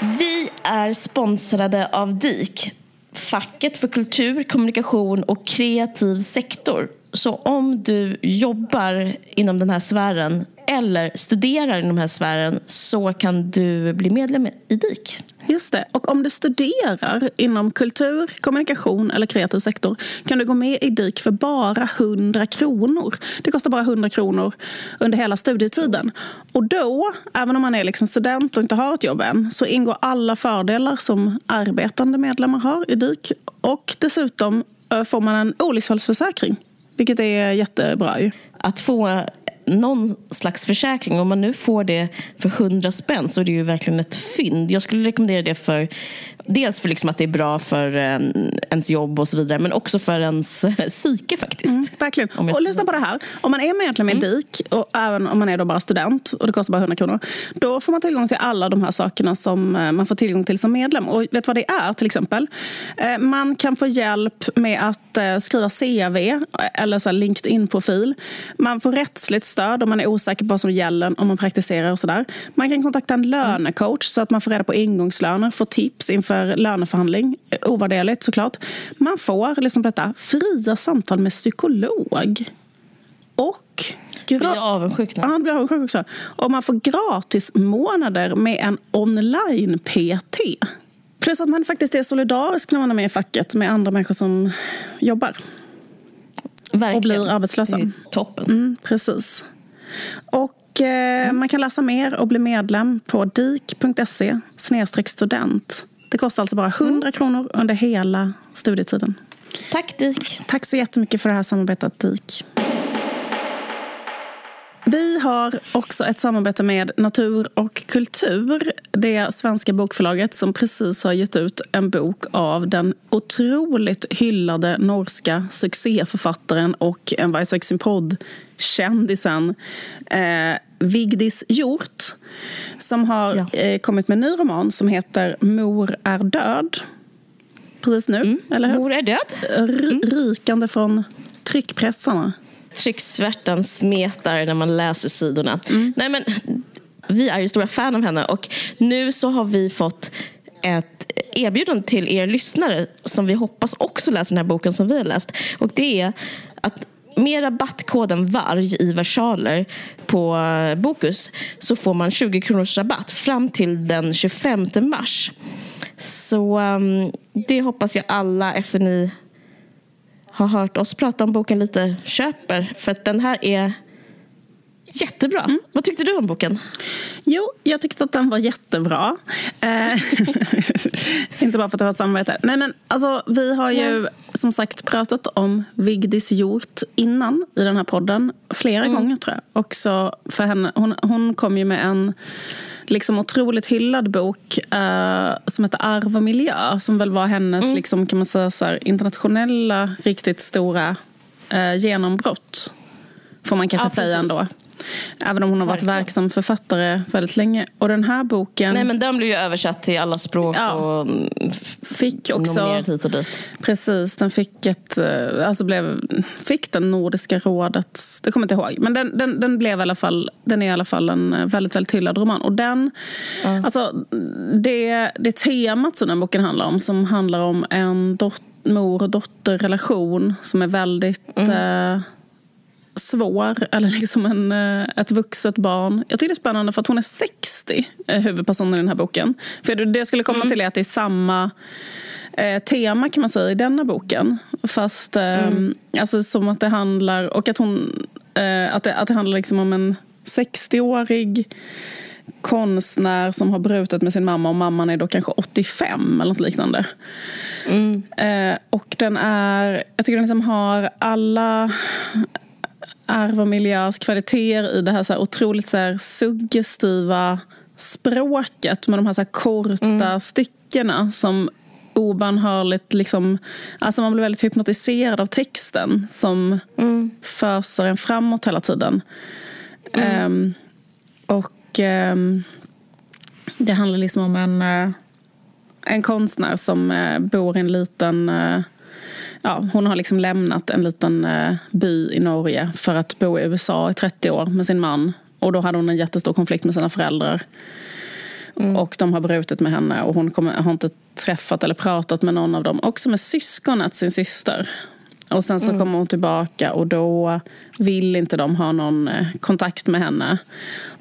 Vi är sponsrade av DIK, facket för kultur, kommunikation och kreativ sektor. Så om du jobbar inom den här sfären eller studerar inom den här sfären så kan du bli medlem i DIK. Just det. Och om du studerar inom kultur, kommunikation eller kreativ sektor kan du gå med i DIK för bara 100 kronor. Det kostar bara 100 kronor under hela studietiden. Och då, även om man är liksom student och inte har ett jobb än, så ingår alla fördelar som arbetande medlemmar har i DIK. Och dessutom eh, får man en olycksfallsförsäkring. Vilket är jättebra ju. Att få någon slags försäkring. Om man nu får det för 100 spänn så är det ju verkligen ett fynd. Jag skulle rekommendera det för Dels för liksom att det är bra för ens jobb och så vidare men också för ens psyke faktiskt. Mm, verkligen. Och lyssna på det här. Om man är medlem i mm. DIK och även om man är då bara student och det kostar bara 100 kronor. Då får man tillgång till alla de här sakerna som eh, man får tillgång till som medlem. Och vet du vad det är till exempel? Eh, man kan få hjälp med att eh, skriva CV eller så LinkedIn-profil. Man får rättsligt stöd om man är osäker på vad som gäller om man praktiserar och sådär. Man kan kontakta en lönecoach så att man får reda på ingångslöner, får tips inför för löneförhandling. Ovärderligt såklart. Man får, liksom detta, fria samtal med psykolog. Och blir avundsjuk Ja, blir avundsjuk också. Och man får gratis månader med en online-PT. Plus att man faktiskt är solidarisk när man är med i facket med andra människor som jobbar. Verkligen. Och blir arbetslösa. toppen. Mm, precis. Och eh, mm. man kan läsa mer och bli medlem på dik.se student. Det kostar alltså bara 100 mm. kronor under hela studietiden. Tack DIK. Tack så jättemycket för det här samarbetet DIK. Vi har också ett samarbete med Natur och kultur. Det svenska bokförlaget som precis har gett ut en bok av den otroligt hyllade norska succéförfattaren och en Varje sin podd-kändisen eh, Vigdis Hjort som har ja. eh, kommit med en ny roman som heter Mor är död. Precis nu, mm. eller hur? Mor är död. Mm. Rykande från tryckpressarna trycksvärtan smetar när man läser sidorna. Mm. Nej, men, vi är ju stora fan av henne och nu så har vi fått ett erbjudande till er lyssnare som vi hoppas också läser den här boken som vi har läst. Och det är att med rabattkoden VARG i versaler på Bokus så får man 20 kronors rabatt fram till den 25 mars. Så um, det hoppas jag alla efter ni har hört oss prata om boken lite köper. För att den här är jättebra. Mm. Vad tyckte du om boken? Jo, jag tyckte att den var jättebra. Eh, inte bara för att det var ett samarbete. Nej, men alltså, vi har ju ja. som sagt pratat om Vigdis Hjort innan i den här podden. Flera mm. gånger tror jag. Också för henne. Hon, hon kom ju med en liksom otroligt hyllad bok eh, som heter Arv och miljö. Som väl var hennes mm. liksom, kan man säga, så här, internationella, riktigt stora eh, genombrott. Får man kanske ja, säga ändå. Även om hon har varit Verkligen. verksam författare väldigt länge. Och den här boken... Nej men den blev ju översatt till alla språk ja, och fick också, hit och dit. Precis, den fick ett... Eh, alltså blev, fick den Nordiska rådets... Det kommer jag inte ihåg. Men den, den, den, blev i alla fall, den är i alla fall en eh, väldigt, väldigt hyllad roman. Och den... Mm. Alltså, det, det temat som den boken handlar om, som handlar om en dot, mor och dotterrelation som är väldigt... Mm. Eh, svår, eller liksom en, eh, ett vuxet barn. Jag tycker det är spännande för att hon är 60, eh, huvudpersonen i den här boken. För det jag skulle komma mm. till är att det är samma eh, tema kan man säga i denna boken. Fast eh, mm. alltså, som att det handlar, och att hon, eh, att, det, att det handlar liksom om en 60-årig konstnär som har brutit med sin mamma och mamman är då kanske 85 eller något liknande. Mm. Eh, och den är, jag tycker den liksom har alla arv och miljös kvaliteter i det här, så här otroligt så här suggestiva språket med de här, så här korta mm. styckena som obönhörligt liksom, alltså man blir väldigt hypnotiserad av texten som mm. föser en framåt hela tiden. Mm. Um, och um, det handlar liksom om en, uh, en konstnär som uh, bor i en liten uh, ja, hon har liksom lämnat en liten eh, by i Norge för att bo i USA i 30 år med sin man. Och då hade hon en jättestor konflikt med sina föräldrar. Mm. Och de har brutit med henne och hon kommer, har inte träffat eller pratat med någon av dem. Också med syskonet, sin syster. Och sen så mm. kommer hon tillbaka och då vill inte de ha någon eh, kontakt med henne.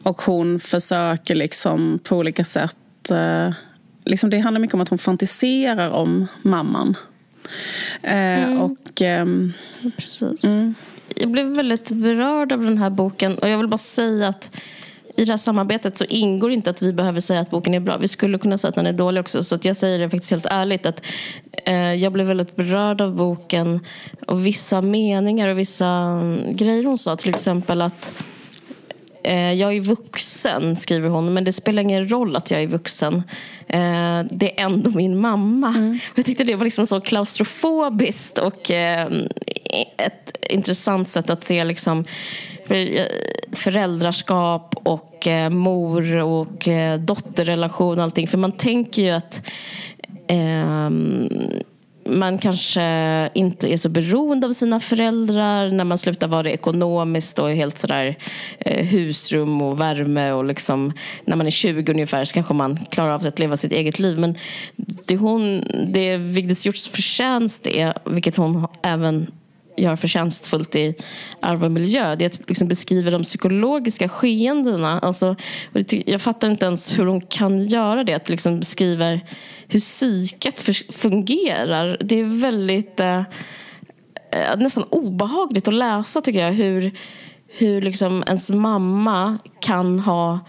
Och hon försöker liksom på olika sätt... Eh, liksom det handlar mycket om att hon fantiserar om mamman. Eh, mm. och, ehm, Precis. Mm. Jag blev väldigt berörd av den här boken och jag vill bara säga att i det här samarbetet så ingår inte att vi behöver säga att boken är bra. Vi skulle kunna säga att den är dålig också. Så jag säger det faktiskt helt ärligt att eh, jag blev väldigt berörd av boken och vissa meningar och vissa um, grejer hon sa. Till exempel att eh, jag är vuxen, skriver hon, men det spelar ingen roll att jag är vuxen. Eh, det är ändå min mamma. Mm. Jag tyckte det var liksom så klaustrofobiskt och eh, ett intressant sätt att se liksom, för, föräldraskap och eh, mor och eh, dotterrelation och allting. För man tänker ju att eh, man kanske inte är så beroende av sina föräldrar när man slutar vara det ekonomiskt och helt sådär eh, husrum och värme och liksom när man är 20 ungefär så kanske man klarar av att leva sitt eget liv. Men det, hon, det Vigdis Hjorts förtjänst är, vilket hon även gör förtjänstfullt i Arv och miljö det är att liksom beskriva de psykologiska skeendena. Alltså, jag fattar inte ens hur hon kan göra det. Att liksom beskriva hur psyket fungerar. Det är väldigt eh, eh, nästan obehagligt att läsa tycker jag. Hur, hur liksom ens mamma kan ha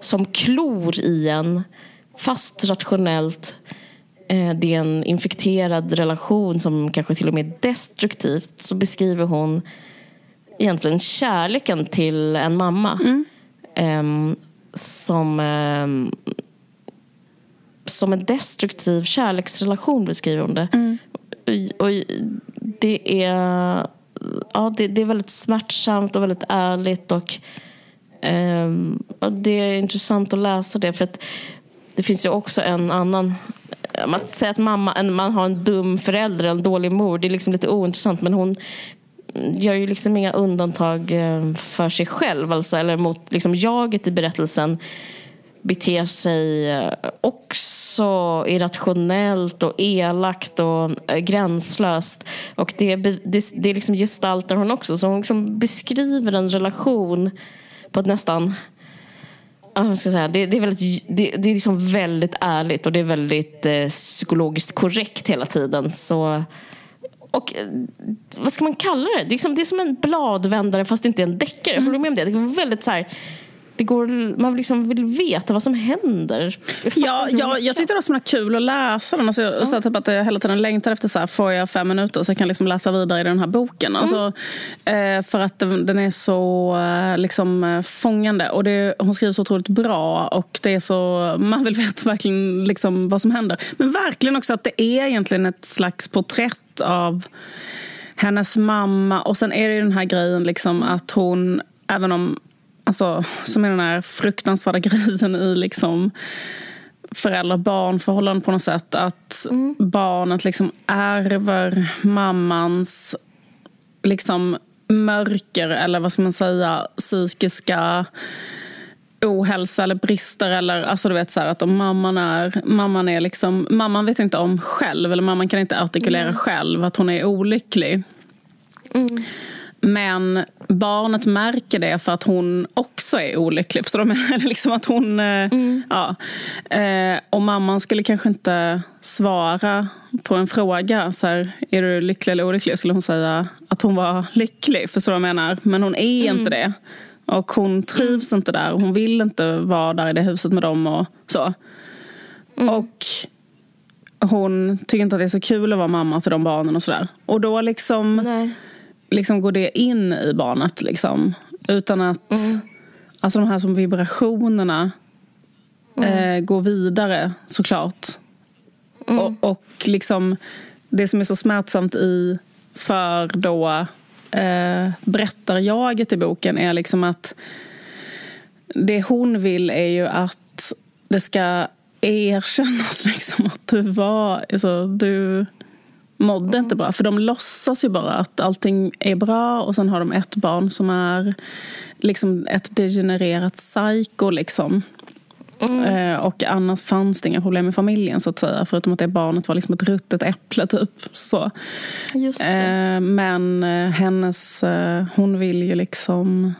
som klor i en fast rationellt eh, det är en infekterad relation som kanske till och med är destruktivt så beskriver hon egentligen kärleken till en mamma. Mm. som, um, som en destruktiv kärleksrelation beskriver hon det. Mm. Och, och det är ja, det, det, är väldigt smärtsamt och väldigt ärligt. Och, um, och Det är intressant att läsa det. För att det finns ju också en annan... Att säga att mamma, man har en dum förälder, en dålig mor, det är liksom lite ointressant. Men hon gör ju liksom inga undantag eh, för sig själv. Alltså, eller mot liksom jaget i berättelsen beter sig eh, också irrationellt och elakt och eh, gränslöst. Och det, det, det liksom gestaltar hon också. Så hon liksom beskriver en relation på ett nästan jag ska säga, det, det är, väldigt, det, det, är liksom väldigt ärligt och det är väldigt eh, psykologiskt korrekt hela tiden. Så, och eh, vad ska man kalla det? Det är, liksom, det är som en bladvändare fast inte en deckare. Mm. Håller du med om det? Det är väldigt så här, det går, man liksom vill veta vad som händer. Ja, ja, jag tyckte det var så kul att läsa den. Alltså, ja. så typ att jag hela tiden längtar efter så här, får jag fem minuter så jag kan liksom läsa vidare i den här boken. Alltså, mm. eh, för att den, är så eh, liksom, eh, fångande. Och det, hon skriver så otroligt bra. Och det är så, man vill veta verkligen liksom, vad som händer. Men verkligen också att det är egentligen ett slags porträtt av hennes mamma. Och sen är det ju den här grejen liksom, att hon, även om alltså, som är den här fruktansvärda grejen i liksom föräldrar-barn-förhållanden på något sätt. Att mm. barnet liksom ärver mammans liksom mörker eller vad ska man säga, psykiska ohälsa eller brister. Eller, alltså du vet så att om mamman är, mamman är liksom, mamman vet inte om själv, eller mamman kan inte artikulera mm. själv att hon är olycklig. Mm. Men barnet märker det för att hon också är olycklig. Förstår du? Eller liksom att hon, eh, mm. ja. Eh, och mamman skulle kanske inte svara på en fråga. Så här, är du lycklig eller olycklig? Skulle hon säga att hon var lycklig. Förstår du vad jag menar? Men hon är mm. inte det. Och hon trivs inte där. Hon vill inte vara där i det huset med dem och så. Mm. Och hon tycker inte att det är så kul att vara mamma till de barnen och sådär. Och då liksom... Nej liksom går det in i barnet. Liksom, utan att mm. alltså de här som vibrationerna mm. eh, går vidare såklart. Mm. Och, och liksom det som är så smärtsamt i för då eh, berättarjaget i boken är liksom att det hon vill är ju att det ska erkännas liksom att du var, alltså, du mådde inte bra. För de låtsas ju bara att allting är bra och sen har de ett barn som är liksom ett degenererat psycho. Liksom. Mm. Eh, och annars fanns det inga problem i familjen så att säga. Förutom att det barnet var liksom ett ruttet äpple typ. Så. Eh, men eh, hennes, hon vill ju liksom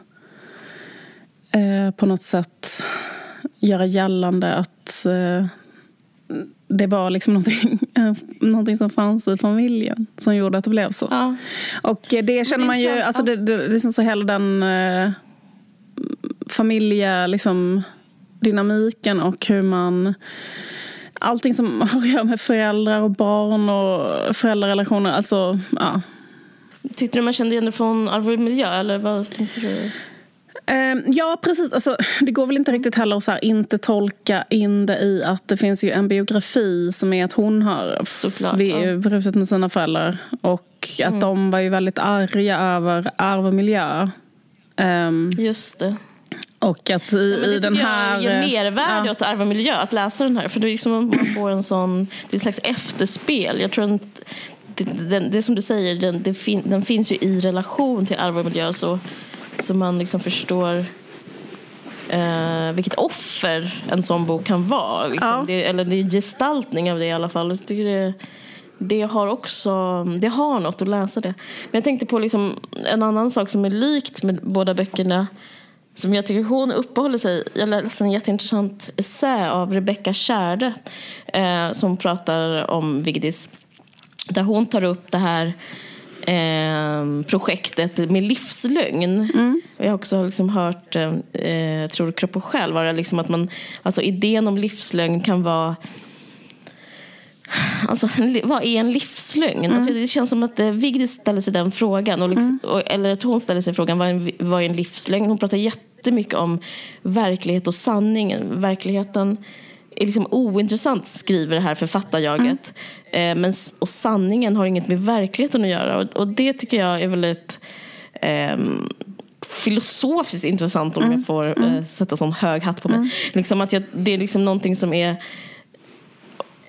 på något sätt göra gällande att det var liksom någonting, någonting som fanns i familjen som gjorde att det blev så. Ja. Och det känner man ju, alltså det, det, liksom så hela den eh, familja, liksom, dynamiken och hur man Allting som har att göra med föräldrar och barn och föräldrarelationer. Alltså, ja. Tyckte du man kände igen det från Arvo miljö eller vad tänkte du? Ehm, ja, precis. Alltså, det går väl inte riktigt heller att så här, inte tolka in det i att det finns ju en biografi som är att hon har Såklart, ja. brutit med sina föräldrar. Och att mm. de var ju väldigt arga över arv och miljö. Um, Just det. Och att i, ja, i den här... Det ger mervärde ja. åt arv och miljö att läsa den här. För det är liksom man får en sån... Det är ett slags efterspel. Jag tror att det, det, det som du säger, den, fin, den finns ju i relation till arv och miljö. Så så man liksom förstår eh, vilket offer en sån bok kan vara. Liksom. Ja. Det, eller det är gestaltning av det i alla fall. Jag tycker det, det har också det har något att läsa det. Men jag tänkte på liksom en annan sak som är likt med båda böckerna. Som jag tycker hon uppehåller sig Jag läste en jätteintressant essä av Rebecca Kärde eh, som pratar om Vigdis. Där hon tar upp det här eh, projektet med livslögn. Mm. Jag har också liksom hört eh, Tror kropp och själ, var det liksom att man, alltså idén om livslögn kan vara Alltså, vad är en livslögn? Mm. Alltså, det känns som att eh, Vigdis ställer sig den frågan. Och liksom, mm. och, eller att hon ställer sig frågan, vad är, en, vad är en livslögn? Hon pratar jättemycket om verklighet och sanning. Verkligheten är liksom ointressant, skriver det här författarjaget. Mm. Eh, men, och sanningen har inget med verkligheten att göra. Och, och det tycker jag är väldigt eh, filosofiskt intressant om mm. jag får eh, mm. sätta sån hög hatt på mig. Mm. Liksom att jag, det är liksom någonting som är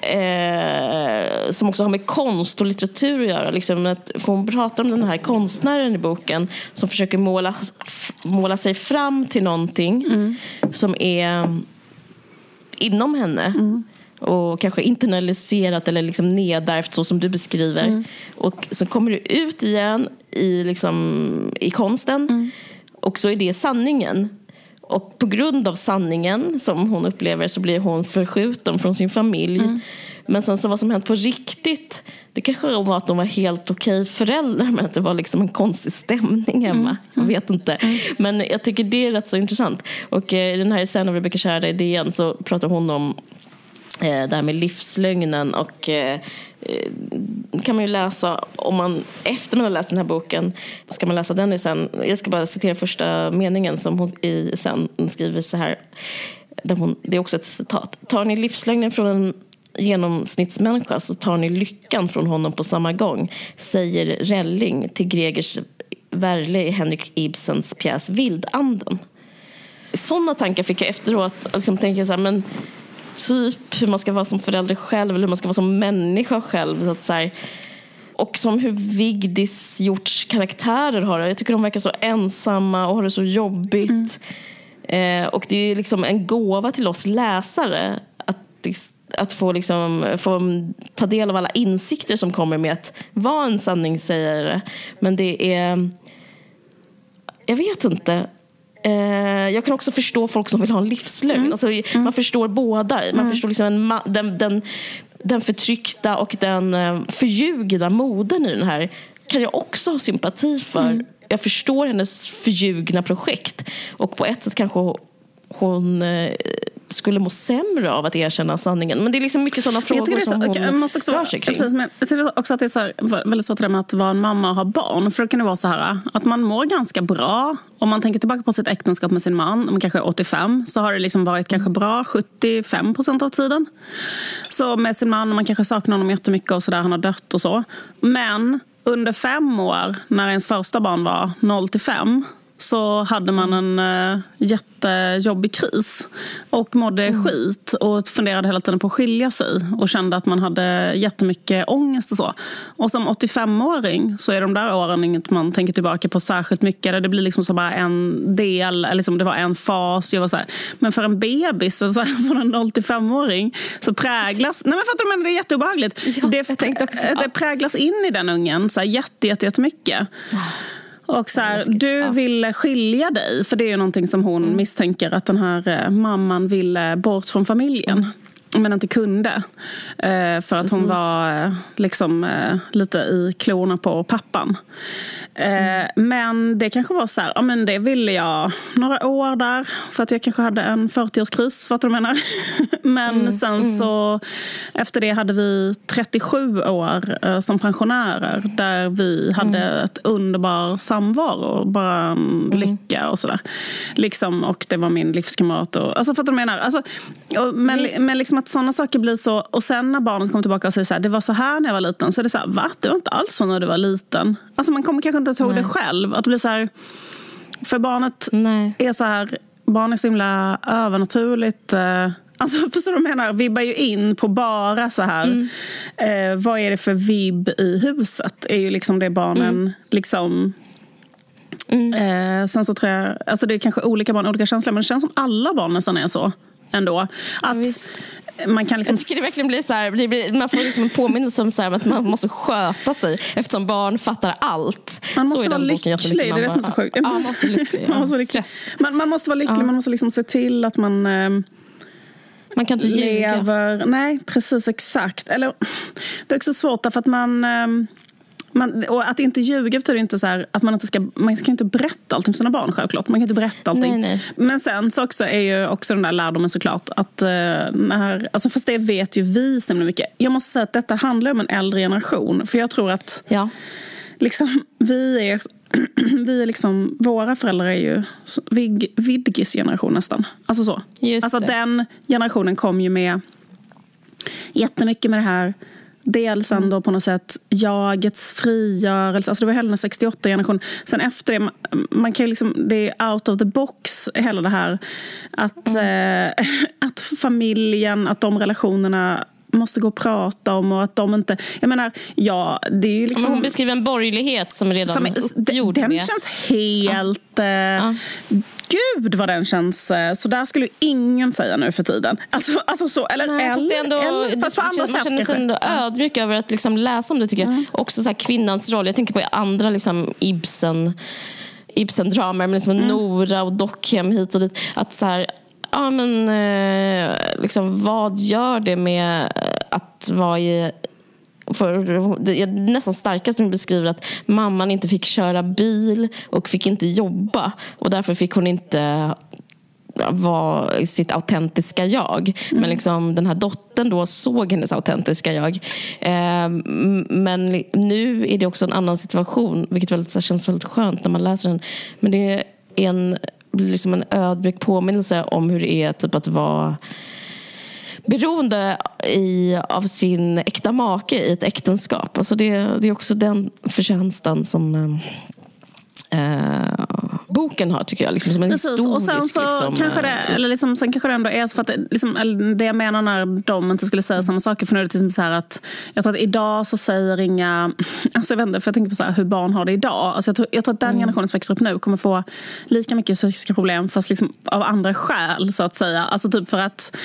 Eh, som också har med konst och litteratur att göra. Liksom att, hon pratar om den här konstnären i boken som försöker måla, måla sig fram till någonting mm. som är inom henne. Mm. Och kanske internaliserat eller liksom nedärvt så som du beskriver. Mm. Och så kommer det ut igen i, liksom, i konsten. Mm. Och så är det sanningen. Och på grund av sanningen som hon upplever så blir hon förskjuten från sin familj. Mm. Men sen så vad som hänt på riktigt det kanske var att de var helt okej okay föräldrar men att det var liksom en konstig stämning hemma. Mm. Jag vet inte. Mm. Men jag tycker det är rätt så intressant. Och eh, i den här essän av Rebecca Kärda i DN så pratar hon om eh, det här med livslögnen och eh, kan man ju läsa om man efter man har läst den här boken ska man läsa den i sen. Jag ska bara citera första meningen som hon i sen skriver så här. Där hon, det är också ett citat. Tar ni livslögnen från en genomsnittsmänniska så tar ni lyckan från honom på samma gång, säger Relling till Gregers Werle i Henrik Ibsens pjäs Vildanden. Sådana tankar fick jag efteråt. Liksom tänka så här, men typ hur man ska vara som förälder själv eller hur man ska vara som människa själv. Så att så här, och som hur Vigdis Hjorts karaktärer har det. Jag tycker de verkar så ensamma och har det så jobbigt. Mm. Eh, och det är liksom en gåva till oss läsare att att få, liksom, få ta del av alla insikter som kommer med att vara en sanningssägare. Men det är... Jag vet inte. Eh, jag kan också förstå folk som vill ha en livslögn. Mm. Alltså, mm. Man förstår båda. Man mm. förstår liksom en, den, den, den förtryckta och den eh, förljugna modern i den här kan jag också ha sympati för. Mm. Jag förstår hennes förljugna projekt. Och på ett sätt kanske hon eh, skulle må sämre av att erkänna sanningen. Men det är liksom mycket sådana frågor så, som hon okay, måste också, rör sig kring. Precis, men jag tycker också att det är så här, väldigt svårt det med att vara en mamma och ha barn. För då kan det vara så här att man mår ganska bra. Om man tänker tillbaka på sitt äktenskap med sin man, om kanske 85, så har det liksom varit kanske bra 75 procent av tiden. Så med sin man, man kanske saknar honom jättemycket och sådär, han har dött och så. Men under fem år, när ens första barn var 0 till 5 så hade man en uh, jättejobbig kris och mådde mm. skit och funderade hela tiden på att skilja sig och kände att man hade jättemycket ångest och så. Och som 85-åring så är de där åren inget man tänker tillbaka på särskilt mycket. Det blir liksom så bara en del, liksom det var en fas. Jag var så här. Men för en bebis, så här, från en 0-5-åring, så präglas... Nej men fattar du, men det är jätteobehagligt. Ja, det, det präglas in i den ungen så här, jätte, jätte, jättemycket. Och så här, du ville skilja dig, för det är ju någonting som hon mm. misstänker att den här eh, mamman ville bort från familjen. Mm men inte kunde. Eh, för att hon var eh, liksom, lite i klorna på pappan. Mm. Men det kanske var så här, ja men det ville jag några år där för att jag kanske hade en 40-årskris, fattar du vad jag menar? Men mm. sen mm. så efter det hade vi 37 år eh, som pensionärer där vi hade mm. ett underbar samvaro, bara en mm. lycka och sådär. Liksom, och det var min livskamrat. Och, alltså fattar du vad jag menar? Alltså, och, men, men liksom att sådana saker blir så, och sen när barnet kommer tillbaka och säger så här, det var så här när jag var liten, så är det så här, va? Det var inte alls så när du var liten. Alltså man kommer kanske inte ens ihåg det själv. Att det blir så här, för barnet Nej. är så här, barn är så himla övernaturligt. Eh, alltså, förstår du vad jag menar? Vibbar ju in på bara så här. Mm. Eh, vad är det för vibb i huset? är ju liksom det barnen mm. liksom Mm. Eh, sen så tror jag, alltså det är kanske olika barn, olika känslor, men det känns som alla barn nästan är så ändå. Att ja, man kan liksom... Jag tycker det verkligen blir så här, blir, man får liksom en påminnelse om så här, att man måste sköta sig eftersom barn fattar allt. Man måste vara lycklig, det är det som är så sjukt. Ja, man måste lycklig. man, måste lycklig. Man, man, måste vara lycklig, ja. man måste liksom se till att man eh, man kan inte lever. ljuga. Nej, precis exakt. Eller, det är också svårt därför att man... Eh, Man, och att inte ljuga betyder inte så här, att man inte ska, man ska inte berätta allting för sina barn självklart. Man kan inte berätta allting. Nej, nej. Men sen så också är ju också den där lärdomen såklart att uh, när, alltså fast det vet ju vi så mycket. Jag måste säga att detta handlar om en äldre generation. För jag tror att Ja. liksom, vi är, vi är liksom, våra föräldrar är ju vid, Vidgis generation nästan. Alltså så. Just alltså det. den generationen kom ju med jättemycket med det här Dels Mm. ändå på något sätt jagets frigörelse. Alltså det var hela den 68-generation. Sen efter det, man, kan liksom, det är out of the box, hela det här. Att, Mm. eh, att familjen, att de relationerna måste gå att prata om och att de inte... Jag menar, ja, det är ju liksom... Men hon beskriver en borgerlighet som redan Som, uppgjord den med... känns helt... Eh, Gud vad den känns... Eh, så där skulle ju ingen säga nu för tiden. Alltså, alltså så, eller, Nej, fast det är ändå, eller, fast på andra man sätt känner sig ändå ödmjuk över att liksom läsa om det tycker jag. Också så här, kvinnans roll. Jag tänker på andra liksom, Ibsen Ibsen-dramer, men liksom Nora och Dockhem hit och dit. Att så här, ja men eh, liksom, vad gör det med att vara i för det är nästan starkast som beskriver att mamman inte fick köra bil och fick inte jobba. Och därför fick hon inte vara sitt autentiska jag. Men liksom, den här dottern då såg hennes autentiska jag. Eh, men nu är det också en annan situation, vilket väldigt, känns väldigt skönt när man läser den. Men det är en, liksom en ödmjuk påminnelse om hur det är typ, att vara beroende i, av sin äkta make i ett äktenskap. Alltså det, det är också den förtjänsten som eh, eh boken har, tycker jag. Liksom, som en Precis, historisk... och sen så liksom, kanske det, eh, eller liksom, sen kanske det ändå är så för att det, liksom, det jag menar när de inte skulle säga samma saker. För nu är det liksom så här att jag tror att idag så säger inga, alltså jag vet inte, för jag tänker på så här, hur barn har det idag. Alltså jag, tror, jag tror att Mm. den generationen som växer upp nu kommer få lika mycket psykiska problem fast liksom av andra skäl så att säga. Alltså typ för att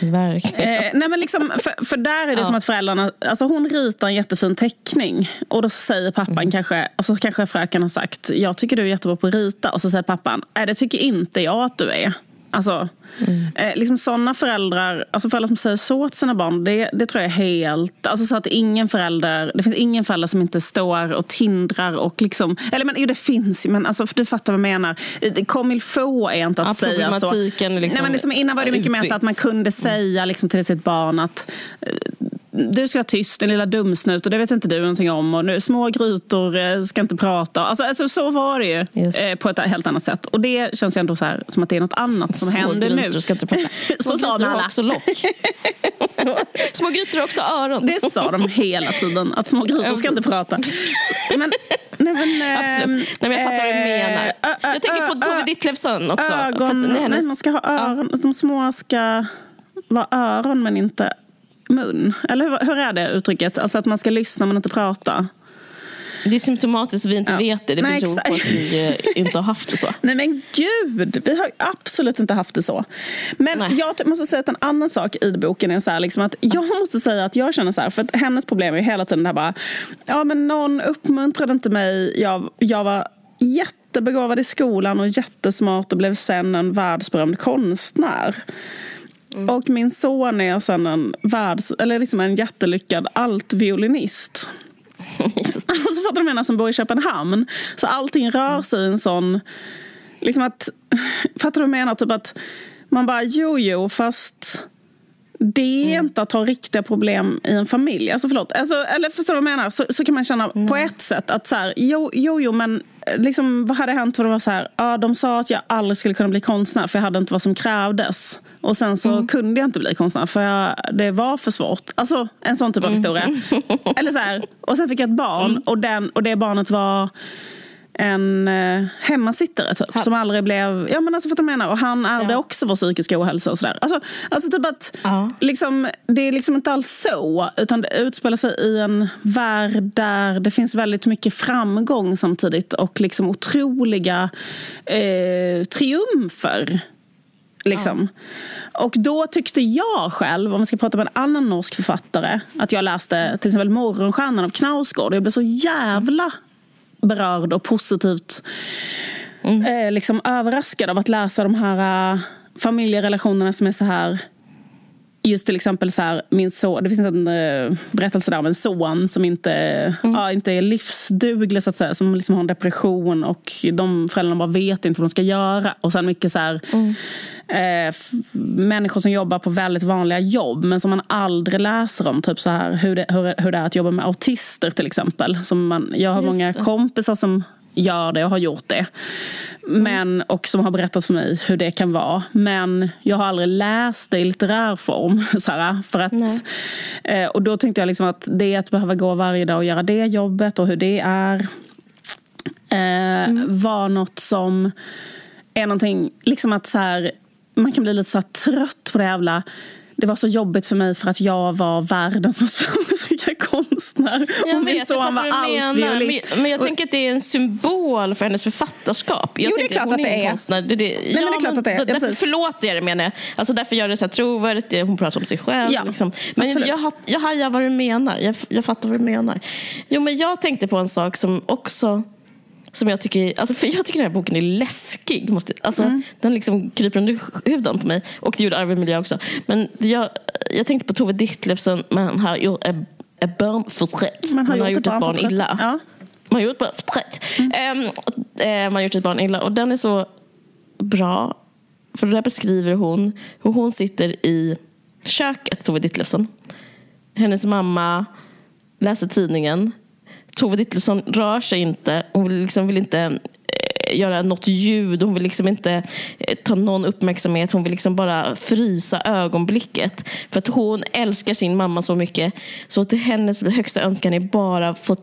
Verkligen. Eh, nej men liksom, för, för där är det Ja. som att föräldrarna, alltså hon ritar en jättefin teckning och då säger pappan Mm. kanske, och så kanske fröken har sagt, jag tycker du är jättebra på att rita och så säger pappan, nej det tycker inte jag att du är. Alltså, Mm. eh, liksom sådana föräldrar, alltså föräldrar som säger så till sina barn, det, det tror jag är helt... Alltså så att ingen förälder, det finns ingen förälder som inte står och tindrar och liksom... Eller men jo, det finns ju, men alltså, du fattar vad jag menar. Eh, Comme il faut är inte att Ja, säga så. liksom Nej, men liksom, innan var det mycket mer så att man kunde säga liksom, till sitt barn att eh, du ska vara tyst, din lilla dumsnut, och det vet inte du någonting om. Och nu, små grytor eh, ska inte prata. Alltså, alltså, så var det ju eh, på ett helt annat sätt. Och det känns ju ändå så här, som att det är något annat som Små händer nu. grytor ska inte prata. Små så grytor har också lock. Små grytor har också öron. Det sa de hela tiden, att små grytor ska inte prata. Men, nej, men, eh, Absolut. Nej, men jag fattar vad du eh, menar. Jag tänker på Tove Ditlevsson också. För att Ögon, det är nej, hennes- man ska ha öron. De små ska vara öron men inte mun. Eller hur, hur är det uttrycket? Alltså att man ska lyssna men inte prata. Det är symptomatiskt att vi inte Ja. vet det. Det Nej, beror på att vi eh, inte har haft det så. Nej men gud, vi har absolut inte haft det så. Men Nej. jag måste säga att en annan sak i boken är så här, liksom att jag måste säga att jag känner så här, för att hennes problem är ju hela tiden det här bara, ja men någon uppmuntrade inte mig, jag, jag var jättebegåvad i skolan och jättesmart och blev sen en världsberömd konstnär. Och min son är sen en, världs, eller liksom en jättelyckad altviolinist. Alltså fattar du menar? Som bor i Köpenhamn. Så allting rör sig i en sån... Liksom att... Fattar du menar? Typ att man bara, jo, jo, fast... Det är inte att ha riktiga problem i en familj. Alltså förlåt. Alltså, eller förstår du vad jag menar? Så, så kan man känna på ett sätt att så här, jo, jo, jo, men eh, liksom, vad hade hänt om det var så här, ja, de sa att jag aldrig skulle kunna bli konstnär för jag hade inte vad som krävdes. Och sen så kunde jag inte bli konstnär för jag, det var för svårt. Alltså en sån typ av historia. Eller så här, och sen fick jag ett barn och, den, och det barnet var en eh, hemmasittare typ, som aldrig blev... Ja, men alltså, för att jag menar, och han ärvde Ja. också vår psykiska ohälsa. Och sådär. Alltså, alltså typ att Ja. liksom, det är liksom inte alls så, utan det utspelar sig i en värld där det finns väldigt mycket framgång samtidigt och liksom otroliga eh, triumfer. Liksom. Och då tyckte jag själv, om vi ska prata med en annan norsk författare, att jag läste till exempel Morgonstjärnan av Knausgård. Och jag blev så jävla berörd och positivt eh, liksom överraskad av att läsa de här eh, familjerelationerna som är så här just till exempel så här, min son, det finns en uh, berättelse där om en son som inte, mm. ja, inte är livsduglig så att säga, som liksom har en depression och de föräldrarna bara vet inte vad de ska göra. Och sen mycket så här, mm. eh, människor som jobbar på väldigt vanliga jobb men som man aldrig läser om. Typ så här, hur, det, hur, hur det är att jobba med autister till exempel. Som man, jag har just många det. kompisar som gör det och har gjort det. Men, och som har berättat för mig hur det kan vara. Men jag har aldrig läst det i litterär form. Så för att, eh, och då tänkte jag liksom att det att behöva gå varje dag och göra det jobbet och hur det är eh, mm. var något som är någonting, liksom att så här, man kan bli lite så trött på det jävla det var så jobbigt för mig för att jag var världens mest framgångsrika konstnär. Jag och min son var altviolist. Men, men jag tänker att det är en symbol för hennes författarskap. Jag jo, det är klart att det är. Konstnär. Det, det, Nej, ja, men det är klart att det är. Därför förlåter jag det menar jag. Alltså därför gör det så här trovärdigt. Hon pratar om sig själv. Ja, liksom. Men absolut. jag, jag hajar vad du menar. Jag, jag fattar vad du menar. Jo, men jag tänkte på en sak som också som jag tycker, alltså för jag tycker den här boken är läskig. Måste, alltså, mm. Den liksom kryper under huden på mig. Och det gjorde Arvid Miljö också. Men jag, jag tänkte på Tove Ditlevsen, men har gjort ett, ett barnporträtt. Man har, man har gjort, ett barn illa. Ja. Man har gjort ett barnporträtt. Mm. Um, man har gjort ett barn illa. Och den är så bra. För där beskriver hon hur hon sitter i köket, Tove Ditlevsen. Hennes mamma läser tidningen Tove Ditlevsson rör sig inte. Hon vill, liksom, vill inte eh, göra något ljud. Hon vill liksom inte eh, ta någon uppmärksamhet. Hon vill liksom bara frysa ögonblicket. För att hon älskar sin mamma så mycket. Så till hennes högsta önskan är bara att få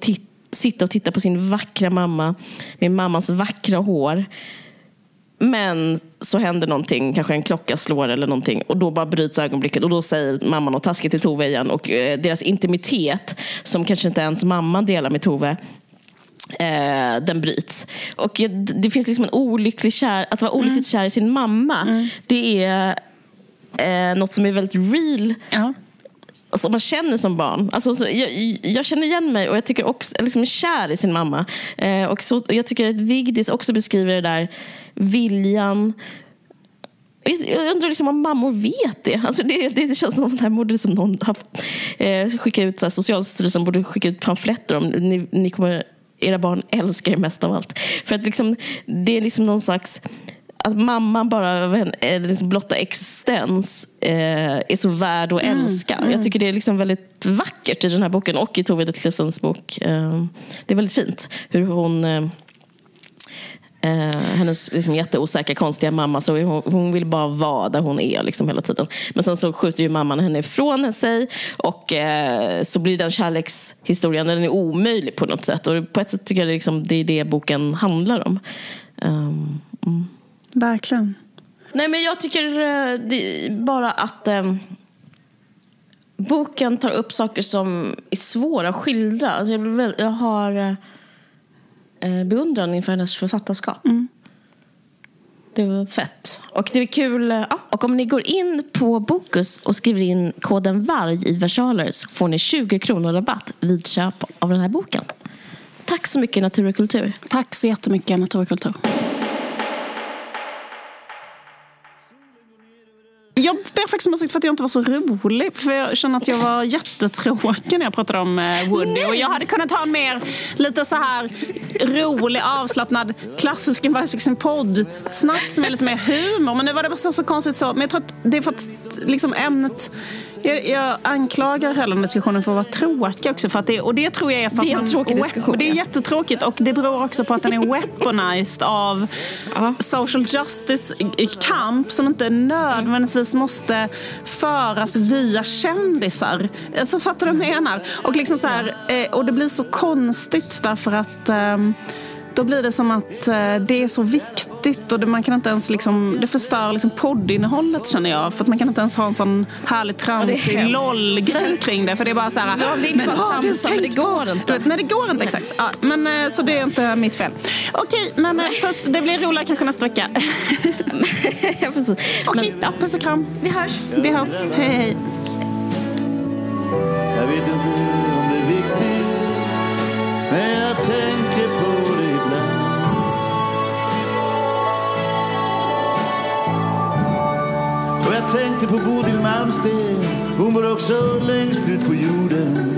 sitta och titta på sin vackra mamma med mammas vackra hår. Men så händer någonting, kanske en klocka slår eller någonting och då bara bryts ögonblicket och då säger mamman något taskigt till Tove igen och eh, deras intimitet som kanske inte ens mamman delar med Tove Eh, den bryts. Och det finns liksom en olycklig kär, att vara olyckligt mm. kär i sin mamma. Mm. Det är eh, något som är väldigt real. Ja. Som man känner som barn. Alltså, så, jag, jag, känner igen mig och jag tycker också, liksom kär i sin mamma. Eh, och så, jag tycker att Vigdis också beskriver det där viljan jag undrar liksom om mammor vet det. Alltså det, det känns som att det här borde som någon ha, eh, skicka ut, så här, Socialstyrelsen borde skicka ut pamfletter om ni, ni kommer, era barn älskar er mest av allt. För att liksom, det är liksom någon slags att mamman bara, eh, liksom blotta existens eh, är så värd att mm, älska. Mm. Jag tycker det är liksom väldigt vackert i den här boken och i Tove Ditlevsens bok. Eh, det är väldigt fint hur hon eh, hennes liksom, jätteosäkra, konstiga mamma. Så hon, hon, vill bara vara där hon är liksom, hela tiden. Men sen så skjuter ju mamman henne ifrån sig. Och eh, så blir den kärlekshistorien den är omöjlig på något sätt. Och på ett sätt tycker jag det, liksom, det är det boken handlar om. Um, mm. Verkligen. Nej men jag tycker eh, bara att eh, boken tar upp saker som är svåra att skildra. Alltså jag, jag har eh, beundran inför hennes författarskap. Mm. Det var fett. Och det är kul. Eh, ja. Och om ni går in på Bokus och skriver in koden VARG i versaler så får ni 20 kronor rabatt vid köp av den här boken. Tack så mycket Natur och kultur. Tack så jättemycket Natur och kultur. Jag ber faktiskt om ursäkt för att jag inte var så rolig. För jag känner att jag var jättetråkig när jag pratade om Woody. Woody. Och jag hade kunnat ha en mer lite så här rolig, avslappnad, klassisk liksom podd-snack som är lite mer humor. Men nu var det bara så konstigt så. Men jag tror att det är för att liksom ämnet jag, jag anklagar hela den diskussionen för att vara tråkig också. För att det, och det tror jag är för det är en tråkig diskussion. Det är jättetråkigt och det beror också på att den är weaponized av ja. social justice-kamp som inte nödvändigtvis måste föras via kändisar. Alltså, fattar du vad jag menar? Och, liksom så här, eh, och det blir så konstigt därför att um, då blir det som att eh, det är så viktigt och det, man kan inte ens liksom, det förstör liksom poddinnehållet känner jag. För att man kan inte ens ha en sån härlig tramsig ja, LOL-grej kring det. För det är bara så här, jag vill men, bara tramsa men det går inte. Vet, nej det går inte exakt. Ja, men, eh, så det är inte mitt fel. Okej, men eh, puss, det blir roligare kanske nästa vecka. ja, precis. Okej, ja, puss och kram. Vi hörs. Vi hörs. Hej hej. Jag vet inte om det är viktigt men jag tänker på Jag tänkte på Bodil Malmsten. Hon var också längst ut på jorden.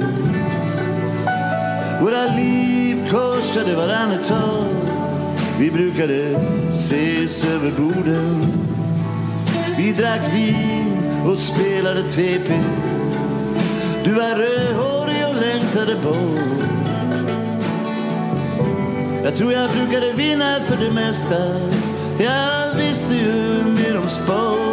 Våra liv korsade varann ett tag. Vi brukade ses över borden. Vi drack vin och spelade TP Du var rödhårig och längtade bort. Jag tror jag brukade vinna för det mesta. Jag visste ju mer om sport.